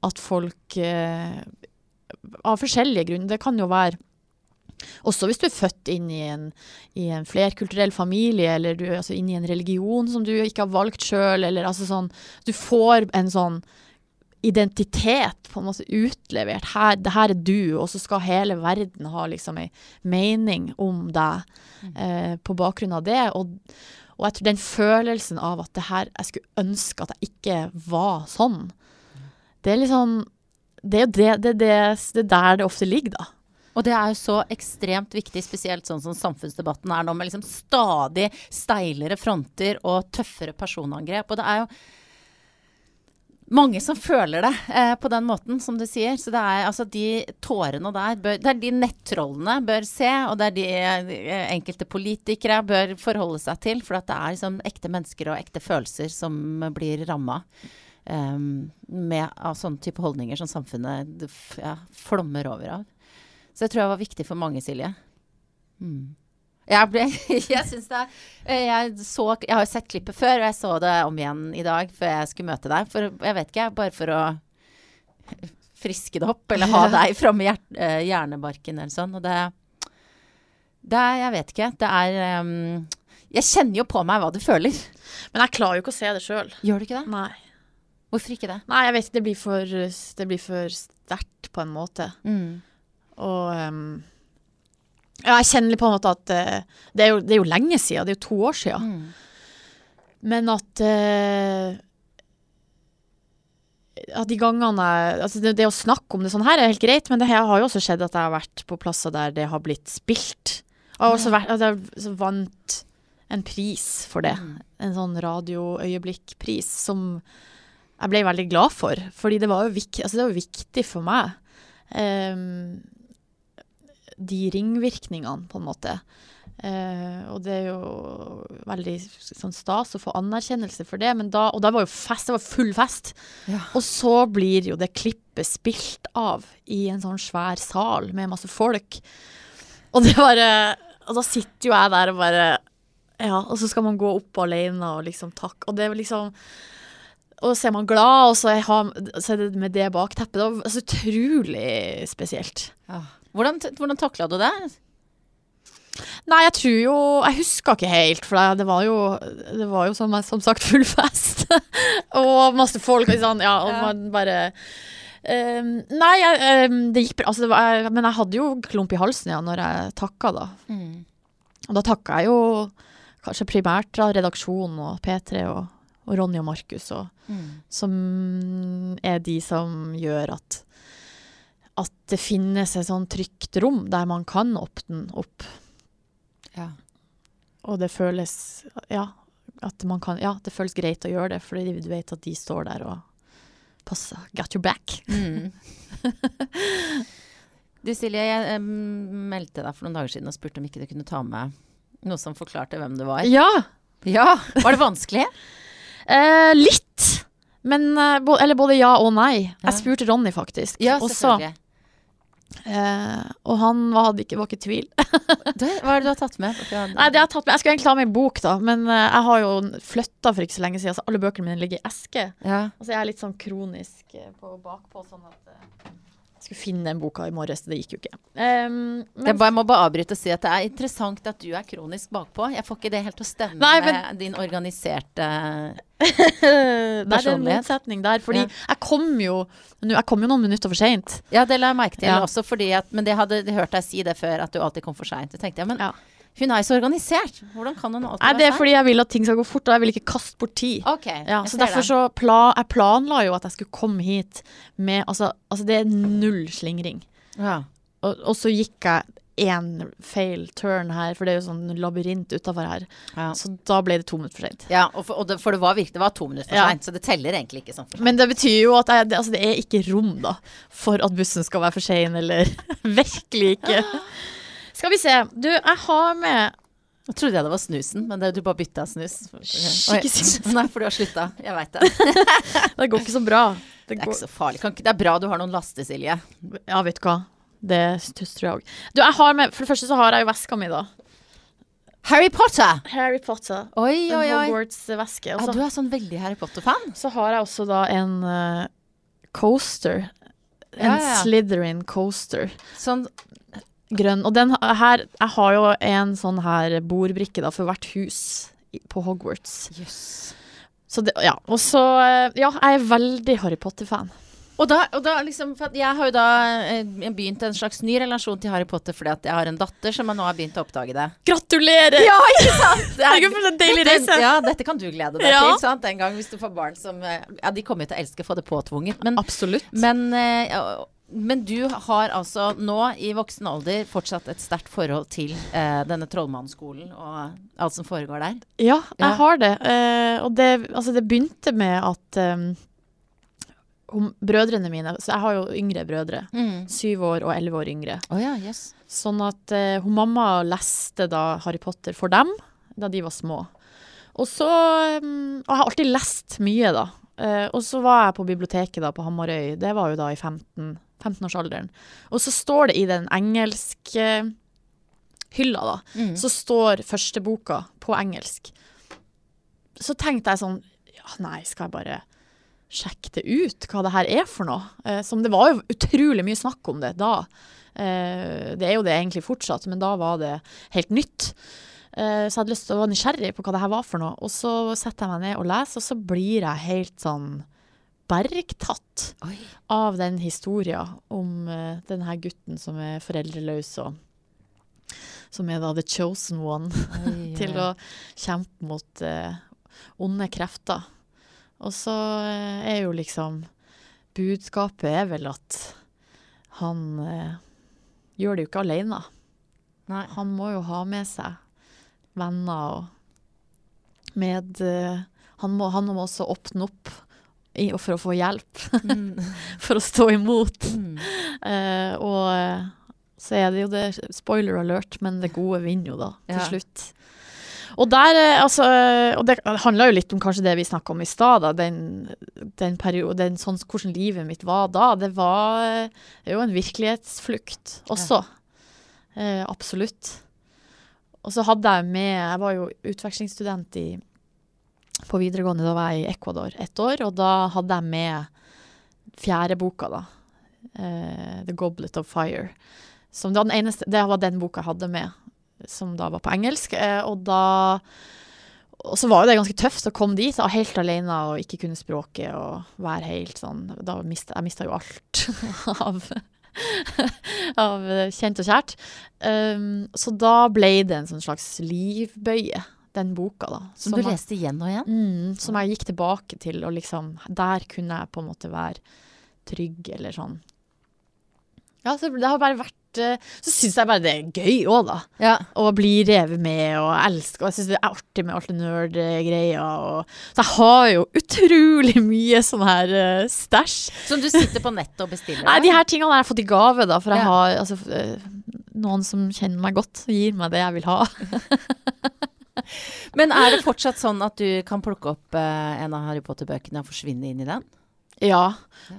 At folk uh, Av forskjellige grunner. Det kan jo være også hvis du er født inn i en, i en flerkulturell familie, eller du er altså inn i en religion som du ikke har valgt sjøl, eller altså sånn Du får en sånn identitet på en måte utlevert. Her, det her er du, og så skal hele verden ha liksom ei mening om deg eh, på bakgrunn av det. Og, og jeg tror den følelsen av at det her Jeg skulle ønske at jeg ikke var sånn. Det er liksom Det er det, det, det, det er der det ofte ligger, da. Og det er jo så ekstremt viktig, spesielt sånn som samfunnsdebatten er nå, med liksom stadig steilere fronter og tøffere personangrep. Og det er jo mange som føler det eh, på den måten, som du sier. Så det er altså de tårene der bør, Det er de nettrollene bør se, og det er de eh, enkelte politikere bør forholde seg til. For det er liksom ekte mennesker og ekte følelser som blir ramma. Um, med av sånne type holdninger som samfunnet ja, flommer over av. Så det tror jeg var viktig for mange, Silje. Mm. Jeg, ble, <laughs> jeg syns det er jeg, så, jeg har sett klippet før, og jeg så det om igjen i dag før jeg skulle møte deg. For jeg vet ikke, bare for å friske det opp, eller ha deg framme i eh, hjernebarken eller sånn. Og det, det Jeg vet ikke. Det er um, Jeg kjenner jo på meg hva du føler. Men jeg klarer jo ikke å se det sjøl. Gjør du ikke det? Nei. Hvorfor ikke det? Nei, jeg vet ikke. Det blir for, det blir for sterkt, på en måte. Mm. Og um, ja, jeg kjenner litt på en måte at uh, det, er jo, det er jo lenge siden, det er jo to år siden. Mm. Men at uh, At de gangene altså det, det å snakke om det sånn her er helt greit, men det her har jo også skjedd at jeg har vært på plasser der det har blitt spilt. Jeg har også vært, at jeg vant en pris for det. Mm. En sånn radioøyeblikkpris som jeg ble veldig glad for. Fordi det var jo, vik altså det var viktig for meg. Ehm, de ringvirkningene, på en måte. Uh, og det er jo veldig sånn stas å få anerkjennelse for det. Men da, og da var jo fest, det var full fest. Ja. Og så blir jo det klippet spilt av i en sånn svær sal med masse folk. Og det bare og da sitter jo jeg der og bare Ja, og så skal man gå opp alene og liksom takk. Og det er liksom Og så er man glad, og så er, ha- så er det med det bakteppet. Det var altså, utrolig spesielt. Ja. Hvordan, hvordan takla du det? Nei, jeg tror jo Jeg husker ikke helt, for det- det var jo, det var jo som, som sagt full fest. <laughs> og masse folk, og sånn, ja, og Ja. man bare um, Nei, jeg, um, det gikk bra. Altså, var, men jeg hadde jo klump i halsen ja, når jeg takka, da. Mm. Og da takka jeg jo kanskje primært da, redaksjonen og P3 og, og Ronny og Markus, Mm. som er de som gjør at at det finnes et sånn trygt rom der man kan åpne opp. Ja. Og det føles Ja, at man kan Ja, det føles greit å gjøre det, fordi du vet at de står der og passer. Got your back. Mm. <laughs> Du Silje, jeg meldte deg for noen dager siden og spurte om ikke du kunne ta med noe som forklarte hvem du var. Ja! Ja, Var det vanskelig? <laughs> Eh, litt. Men eh, Eller både ja og nei. Jeg spurte Ronny, faktisk. Ja, selvfølgelig. også. Eh, og han var, hadde ikke, var ikke i tvil. <laughs> det, hva er det du har tatt med? Jeg- Nei, det har tatt med. Jeg skulle egentlig ha med en bok, da, men eh, jeg har jo flytta for ikke så lenge siden, så alle bøkene mine ligger i eske. ja. Og så er jeg litt sånn kronisk eh, på bakpå, sånn at eh, jeg skulle finne den boka i morges. Det gikk jo ikke. Um, Jeg men, bare, må bare avbryte og si at det er interessant at du er kronisk bakpå. Jeg får ikke det helt til å stemme Nei, men- med din organiserte Nei, <laughs> det er en personlighet. motsetning der. Fordi Ja. jeg kom jo Jeg kom jo noen minutter for seint. Ja, det la jeg merke til Ja. også, fordi at Men jeg hadde hørt deg si det før, at du alltid kom for seint. Så tenkte jeg, men Ja. Hun er så organisert. Hvordan kan hun alltid Nei, det er fordi jeg vil at ting skal gå fort, og jeg vil ikke kaste bort tid. Okay, Ja, så derfor det. så pla, jeg planla jo at jeg skulle komme hit med Altså, altså det er null slingring. ja. Og, og så gikk jeg én feil turn her, for det er jo sånn labyrint utafor her. Ja. Så da ble det to minutter for seint. Ja, og for, og det, for det var virkelig det var to minutter for Ja. seint, så det teller egentlig ikke sånn. Men det betyr jo at jeg, det, altså det er ikke rom da for at bussen skal være for sein, eller <laughs> virkelig ikke. <laughs> Skal vi se. Du, jeg har med Jeg trodde jeg det var snusen, men det, du bare bytta snus. Oi. <laughs> Nei, for du har slutta. Jeg veit det. <laughs> Det går ikke så bra. Det Det er ikke så farlig. Kan ikke, det er bra du har noen laster, Silje. ja, vet du hva. Det tror jeg òg. Du, jeg har med For det første så har jeg jo veska mi, da. Harry Potter! Harry Potter. Oi, oi, oi, oi. Hogwarts-veske. Ja, du er sånn veldig Harry Potter-fan. så har jeg også da en uh, coaster. En Ja, ja. Slytherin coaster. Sånn Grønn. Og den her Jeg har jo en sånn her bordbrikke da for hvert hus på Hogwarts. Yes. Så det, ja. Og så eh, Ja, jeg er veldig Harry Potter-fan. Og da, og da liksom Jeg har jo da eh, begynt en slags ny relasjon til Harry Potter fordi at jeg har en datter som nå har begynt å oppdage det. Gratulerer! Ja, ikke sant? <laughs> Det er- for en deilig reise. ja, dette kan du glede deg Ja. til. Sant? En gang hvis du får barn som eh, Ja, de kommer jo til å elske å få det påtvunget. Men, Absolutt. men, eh, ja, men du har altså nå i voksen alder fortsatt et sterkt forhold til eh, denne trollmannsskolen og alt som foregår der. Ja, jeg Ja. har det. Eh, og det, altså det begynte med at um, om brødrene mine Så jeg har jo yngre brødre. Syv år og elleve år yngre. Oh, ja, yes. Sånn at eh, hun mamma leste da Harry Potter for dem da de var små. Og så um, Og jeg har alltid lest mye, da. Uh, og så var jeg på biblioteket da på Hamarøy. Det var jo da i 15 15-årsalderen. Og så står det i den engelske hylla, da, Mm. så står første boka på engelsk. Så tenkte jeg sånn Ja, nei, skal jeg bare sjekke det ut, hva det her er for noe? Eh, som det var jo utrolig mye snakk om det da. Eh, det er jo det egentlig fortsatt, men da var det helt nytt. Eh, så jeg hadde lyst til å være nysgjerrig på hva det her var for noe. Og så setter jeg meg ned og leser, og så blir jeg helt sånn bergtatt Oi. av den historien om uh, denne gutten som er foreldreløs, og som er da the chosen one Oi, <laughs> til å kjempe mot uh, onde krefter. Og så uh, er jo liksom Budskapet er vel at han eh, gjør det jo ikke alene. Nei. Han må jo ha med seg venner og med eh, han, må, han må også åpne opp i, for å få hjelp, Mm. <laughs> for å stå imot. Mm. Uh, og eh, så er det jo det spoiler alert, men det gode vinner jo da, til Ja. slutt. Og der, eh, altså Og det handla jo litt om kanskje det vi snakka om i stad. Den, den perioden, sånn, hvordan livet mitt var da. Det var jo en virkelighetsflukt også. Eh, absolutt. Og så hadde jeg med Jeg var jo utvekslingsstudent i, på videregående. Da var jeg i Ecuador ett år, og da hadde jeg med fjerde boka, da. Uh, The Goblet of Fire. Som den eneste, det var den boka jeg hadde med, som da var på engelsk. Uh, og da Og så var det ganske tøft å komme dit, helt alene og ikke kunne språket og være helt sånn Da mist, jeg mista jo alt <laughs> av av kjent og kjært. Um, så da ble det en sånn slags livbøye, den boka, da. Som du leste igjen og igjen? Mm, som jeg gikk tilbake til, og liksom Der kunne jeg på en måte være trygg, eller sånn. Ja, så det har bare vært eh, Så syns jeg bare det er gøy òg, da. Ja. Å bli revet med og elske. Og jeg syns det er artig med alt det nerd-greia. og- Så jeg har jo utrolig <laughs> mye sånn her uh, stæsj. Som du sitter på nettet og bestiller? Nei, de her tingene har jeg fått i gave, da. For jeg Ja. har altså, eh, noen som kjenner meg godt, gir meg det jeg vil ha. <laughs> Men er det fortsatt sånn at du kan plukke opp eh, en av Harry Potter-bøkene og forsvinne inn i den? Ja.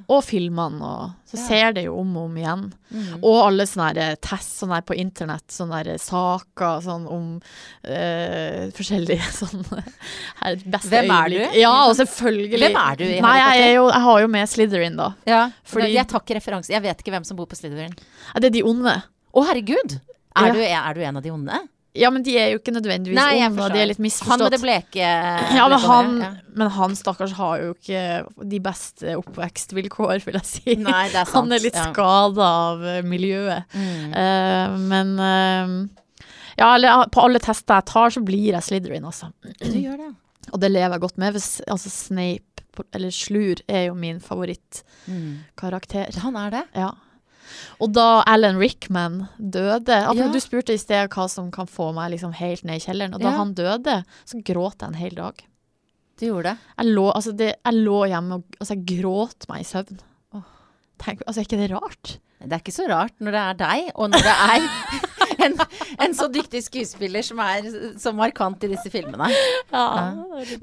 Og filmene, og så Ja. ser det jo om og om igjen. Mm. Og alle sånne tests test sånne på internett, sånne saker sånn om eh, forskjellige <laughs> sånne her, beste Hvem er øyeblikk. du? Ja, og selvfølgelig. Hvem er du i Nei, jeg, jo, jeg har jo med Slytherin, da. Ja, Fordi- jeg tar ikke referanse. Jeg vet ikke hvem som bor på Slytherin. Det er de onde. Å, herregud! Er, Ja. du, er du en av de onde? Ja, men de er jo ikke nødvendigvis Nei, onde, de er litt misforstått. Han med det bleke Ja, men han, men han stakkars har jo ikke de beste oppvekstvilkår, vil jeg si. Nei, det er sant. <laughs> Han er litt ja. skada av eh, miljøet. Mm. Uh, men uh, ja, på alle tester jeg tar, så blir jeg Slytherin, altså. Du gjør det. <clears throat> Og det lever jeg godt med. Hvis, Altså Snape, eller Slur, er jo min favorittkarakter. Han er det. Ja. Og da Alan Rickman døde altså, Ja. Du spurte i sted hva som kan få meg liksom helt ned i kjelleren. Og da Ja. han døde, så gråt jeg en hel dag. Du gjorde det. Jeg lå, altså det, jeg lå hjemme og altså jeg gråt meg i søvn. Åh. Tenk, altså, er ikke det rart? Det er ikke så rart når det er deg, og når det er <laughs> en, en så dyktig skuespiller som er så markant i disse filmene. Ja.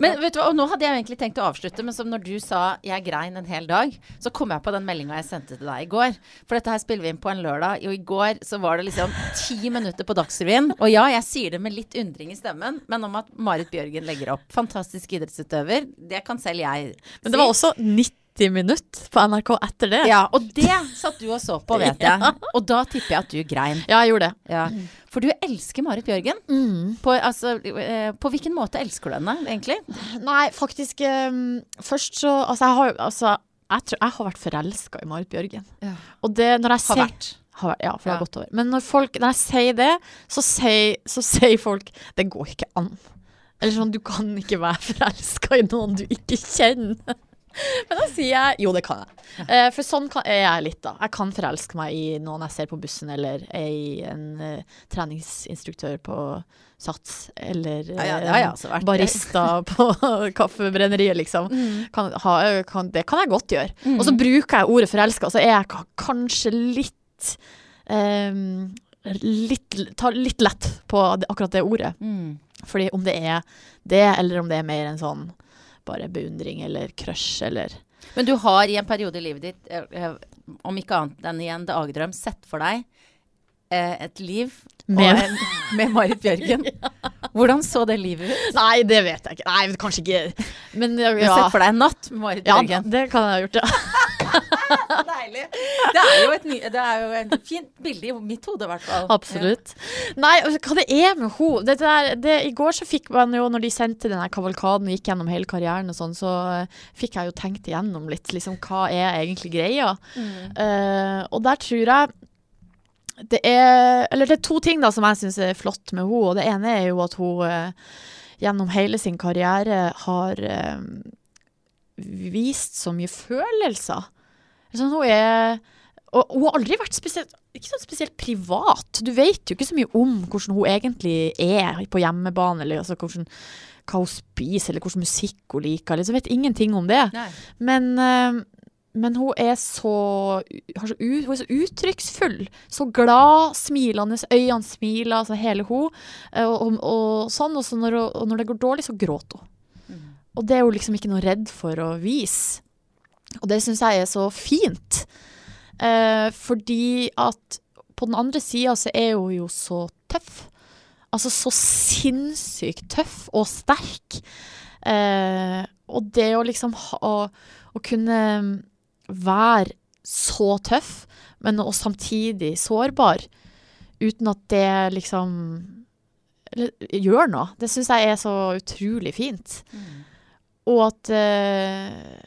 Men vet du hva, og nå hadde jeg egentlig tenkt å avslutte, men som når du sa 'jeg grein en hel dag', så kom jeg på den meldinga jeg sendte til deg i går. For dette her spiller vi inn på en lørdag, og i går så var det liksom ti minutter på Dagsrevyen. Og ja, jeg sier det med litt undring i stemmen, men om at Marit Bjørgen legger opp. Fantastisk idrettsutøver. Det kan selv jeg Men det var også 90 minutter på NRK etter det. Ja, og det satt du og så på, vet <laughs> jeg. Og da tipper jeg at du grein. Ja, jeg gjorde det. Ja. For du elsker Marit Bjørgen. Mm. På, altså, eh, på hvilken måte elsker du henne, egentlig? Nei, faktisk um, Først så Altså, jeg har altså, jeg, tror, jeg har vært forelska i Marit Bjørgen. Ja. Og det når jeg Har vært. har Ja, for det Ja. har gått over. Men når, folk, når jeg sier det, så sier, så sier folk Det går ikke an. Eller sånn, du kan ikke være <laughs> forelska i noen du ikke kjenner. <laughs> Men da sier jeg jo, det kan jeg. Eh, for sånn kan, er jeg litt, da. Jeg kan forelske meg i noen jeg ser på bussen, eller er i en eh, treningsinstruktør på Sats, eller Ja, ja, det eh, barista <laughs> på <laughs> kaffebrenneriet, liksom. Mm. Kan, ha, kan, det kan jeg godt gjøre. Mm. Og så bruker jeg ordet forelska, så er jeg kanskje litt ehm, litt, tar litt lett på akkurat det ordet. Mm. Fordi om det er det, eller om det er mer en sånn bare beundring eller crush eller Men du har i en periode i livet ditt, eh, eh, om ikke annet enn i en dagdrøm, sett for deg eh, et liv Med- en, <laughs> med Marit Bjørgen. <laughs> Hvordan så det livet ut? Nei, det vet jeg ikke. Nei, kanskje ikke. Men ja, Du har sett for deg en natt med Marit ja det kan jeg ha gjort, ja. <laughs> Deilig. Det er jo et, ny, det er jo et fint bilde i mitt hode, i hvert fall. Absolutt. Nei, altså, hva det er med henne det der, det, I går så fikk man jo, når de sendte den kavalkaden og gikk gjennom hele karrieren og sånn, så eh, fikk jeg jo tenkt igjennom litt, liksom, hva er egentlig greia? Mm. Uh, og der tror jeg det er Eller det er to ting da som jeg syns er flott med henne. Og det ene er jo at hun eh, gjennom hele sin karriere har eh, vist så mye følelser. Sånn, hun er Og hun har aldri vært spesielt ikke sånn spesielt privat. Du vet jo ikke så mye om hvordan hun egentlig er på hjemmebane, eller altså hvordan, hva hun spiser, eller hvilken musikk hun liker. Liksom, vet ingenting om det. Nei. Men, eh, men hun er så, har så, hun er så uttrykksfull. Så glad, smilende. Øynene smiler, altså hele hun. Eh, Og, og, og sånn. Og, så når, hun, og når det går dårlig, så gråter hun. Mm. Og det er hun liksom ikke noe redd for å vise. Og det syns jeg er så fint. Eh, fordi at på den andre sida så er hun jo så tøff. Altså så sinnssykt tøff og sterk. Eh, og det å liksom ha, å, å kunne være så tøff, men og samtidig sårbar, uten at det liksom gjør noe, det syns jeg er så utrolig fint. Og at uh,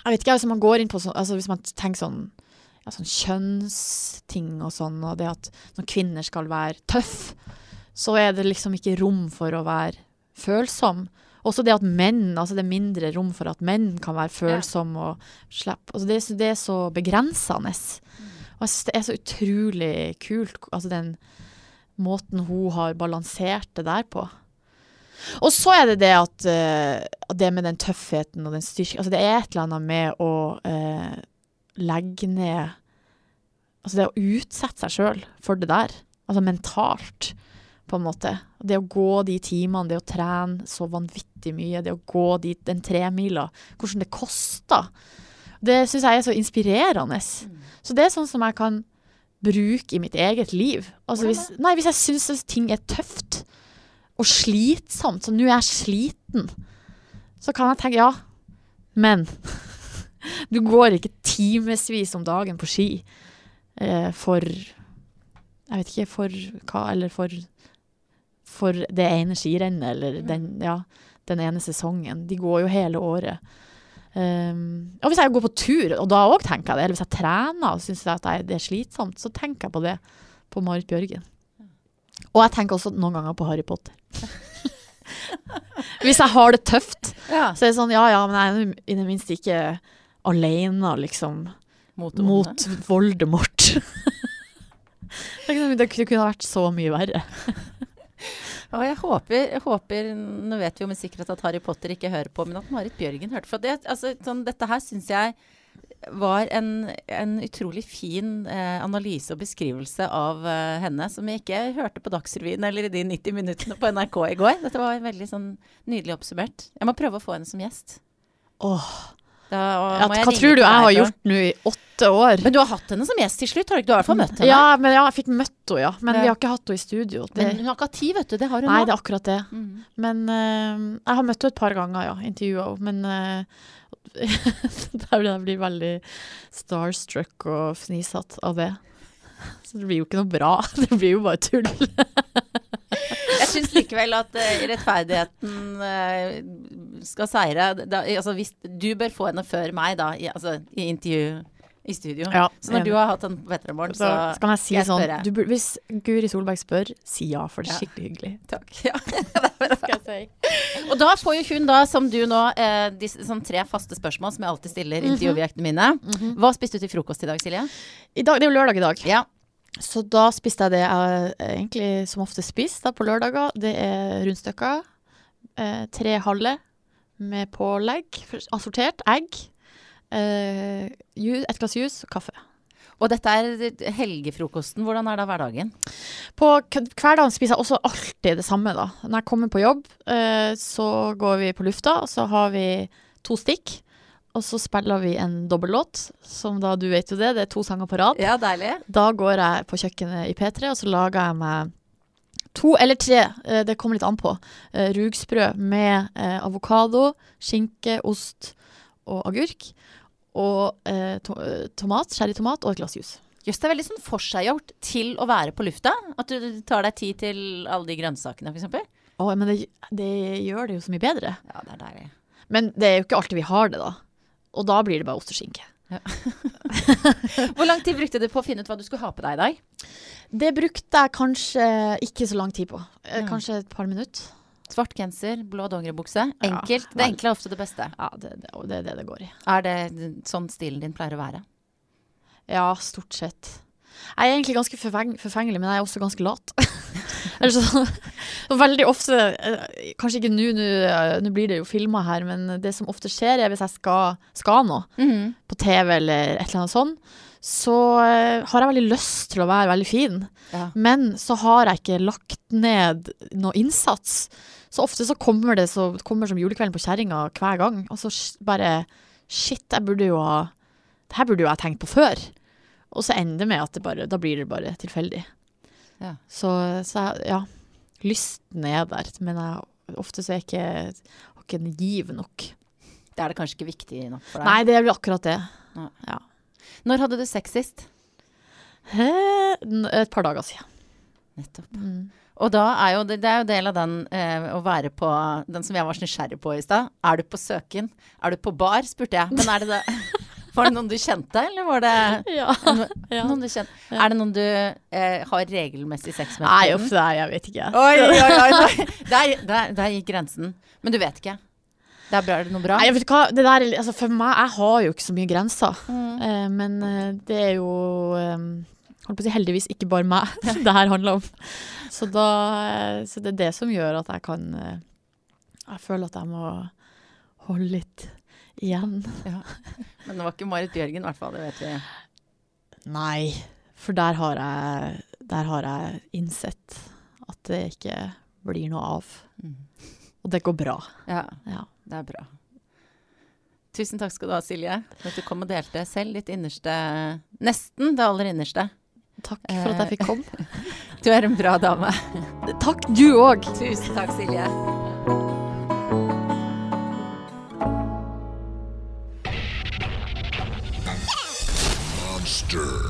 Jeg vet ikke, hvis man går inn på sånn altså Hvis man tenker sånn, ja, sånn kjønnsting og sånn, og det at kvinner skal være tøff, så er det liksom ikke rom for å være følsom. Også det at menn, altså det er mindre rom for at menn kan være følsomme og slippe altså det, så- det er så begrensende. Og jeg synes det er så utrolig kult, altså den måten hun har balansert det der på. Og så er det det at uh, det med den tøffheten og den styrken Altså det er et eller annet med å uh, legge ned Altså det å utsette seg sjøl for det der. Altså mentalt, på en måte. Det å gå de timene, det å trene så vanvittig mye, det å gå de, den tremila, hvordan det koster. Det syns jeg er så inspirerende. Så det er sånn som jeg kan bruke i mitt eget liv. Altså hvis, nei, hvis jeg syns ting er tøft og slitsomt, så nå er jeg sliten, så kan jeg tenke ja, men <laughs> du går ikke timevis om dagen på ski eh, for Jeg vet ikke for hva, eller for for det ene skirennet, eller den, ja, den ene sesongen. De går jo hele året. Um, og hvis jeg går på tur, og da òg tenker jeg det, eller hvis jeg trener og syns at det er slitsomt, så tenker jeg på det, på Marit Bjørgen. Og jeg tenker også noen ganger på Harry Potter. <laughs> hvis jeg har det tøft, Ja. så er det sånn ja ja, men jeg er i det minste ikke alene, liksom, Mot, mot Voldemort. <laughs> det kunne vært så mye verre. <laughs> Og jeg håper, jeg håper, nå vet vi jo med sikkerhet at Harry Potter ikke hører på, men at Marit Bjørgen hørte. For det, altså, sånn, dette her syns jeg var en, en utrolig fin eh, analyse og beskrivelse av eh, henne, som jeg ikke hørte på Dagsrevyen eller i de 90 minuttene på NRK i går. Dette var veldig sånn nydelig oppsummert. Jeg må prøve å få henne som gjest. Åh, Da, jeg hva tror du jeg har gjort nå i åtte år? Men du har hatt henne som gjest til slutt, har du ikke? Du har i hvert fall møtt henne. Ja, men ja, jeg fikk møtt henne, ja. Men Ja. vi har ikke hatt henne i studio. Det, Men hun har ikke hatt tid, vet du. Det har hun nei, nå. det er akkurat det. Mm. Men uh, jeg har møtt henne et par ganger, ja. Intervjua henne. Men <laughs> uh, jeg blir veldig starstruck og fnisete av det. Så det blir jo ikke noe bra. <laughs> Det blir jo bare tull. <laughs> Jeg syns likevel at uh, rettferdigheten uh, skal seire. Da, altså, hvis, du bør få henne før meg, da, i, altså, i intervju i studio. Ja, så når du har hatt den på P3morgen, så, så så kan jeg si jeg sånn du, Hvis Guri Solberg spør, si ja, for det er skikkelig hyggelig. Takk. Ja. <laughs> Skal jeg si. Og da får jo hun, da, som du nå, eh, disse, sånn tre faste spørsmål som jeg alltid stiller intervjuobjektene mine. Mhm. Hva spiste du til frokost i dag, Silje? I dag, det er jo lørdag i dag. Ja. Så da spiste jeg det jeg egentlig som ofte spiser på lørdager. Det er rundstykker. Eh, tre halve med pålegg. Assortert. Egg. Eh, et glass juice og kaffe. Og dette er helgefrokosten. Hvordan er da hverdagen? På hverdagen spiser jeg også alltid det samme. da. Når jeg kommer på jobb, eh, så går vi på lufta, og så har vi to stikk. Og så spiller vi en dobbellåt, som da du vet jo det, det er to sanger på rad. Ja, deilig. Da går jeg på kjøkkenet i P3, og så lager jeg meg to eller tre, eh, det kommer litt an på, eh, rugsprø med eh, avokado, skinke, ost og agurk. Og eh, to tomat, cherrytomat og et glass juice. Jøss, det er veldig sånn forseggjort til å være på lufta. At du tar deg tid til alle de grønnsakene, f.eks. Å, men det, det gjør det jo så mye bedre. Ja, det er deilig. Men det er jo ikke alltid vi har det, da. Og da blir det bare ost og skinke. <laughs> Hvor lang tid brukte du på å finne ut hva du skulle ha på deg i dag? Det brukte jeg kanskje ikke så lang tid på. Eh, Kanskje et par minutter. Svart genser, blå dongeribukse. Ja, Enkelt. det enkle er ofte det beste. Ja, det, det, og det er det det går i. Er det sånn stilen din pleier å være? Ja, stort sett. Jeg er egentlig ganske forfeng forfengelig, men jeg er også ganske lat. <laughs> Så veldig ofte, eh, kanskje ikke nå, nå eh, blir det jo filma her, men det som ofte skjer er hvis jeg skal, skal noe på TV eller et eller annet sånn, så eh, har jeg veldig lyst til å være veldig fin. Ja. Men så har jeg ikke lagt ned noe innsats. Så ofte så kommer det så, kommer som julekvelden på kjerringa hver gang. Og så bare Shit, jeg burde jo ha Det her burde jo jeg tenkt på før. Og så ender det med at det bare, da blir det bare tilfeldig. Ja. Så, så jeg, ja. Lysten er der, men jeg, ofte så er jeg ikke, har ikke en giv nok. Det er det kanskje ikke viktig nok for deg. Nei, det er vel akkurat det. Når hadde du sex sist? Et par dager siden. Nettopp. Mm. Og da er jo det, det er jo del av den eh, å være på Den som jeg var så nysgjerrig på i stad. Er du på søken? Er du på bar? spurte jeg. Men er det det <laughs> Var det noen du kjente, eller var det <laughs> Ja. ja. noen du kjente? Er det noen du eh, har regelmessig sex med? Nei, uff, nei, jeg vet ikke. Oi, oi, oi. oi. der, der, der gikk grensen. Men du vet ikke? Det er det noe bra? Nei, vet ikke hva, det der, er- altså For meg, jeg har jo ikke så mye grenser. Mm. Eh, men eh, det er jo um, holdt på å si, heldigvis ikke bare meg <laughs> det her handler om. Så, da, eh, så det er det som gjør at jeg kan eh, Jeg føler at jeg må holde litt igjen. Men det var ikke Marit Bjørgen, i hvert fall. Det vet vi. Nei, for der har jeg, der har jeg innsett at det ikke blir noe av. Mm. Og det går bra. Ja, Ja. det er bra. Tusen takk skal du ha, Silje, for at du kom og delte selv ditt innerste Nesten det aller innerste. Takk for at jeg fikk komme. <laughs> Du er en bra dame. Takk, du òg. Tusen takk, Silje. Monster.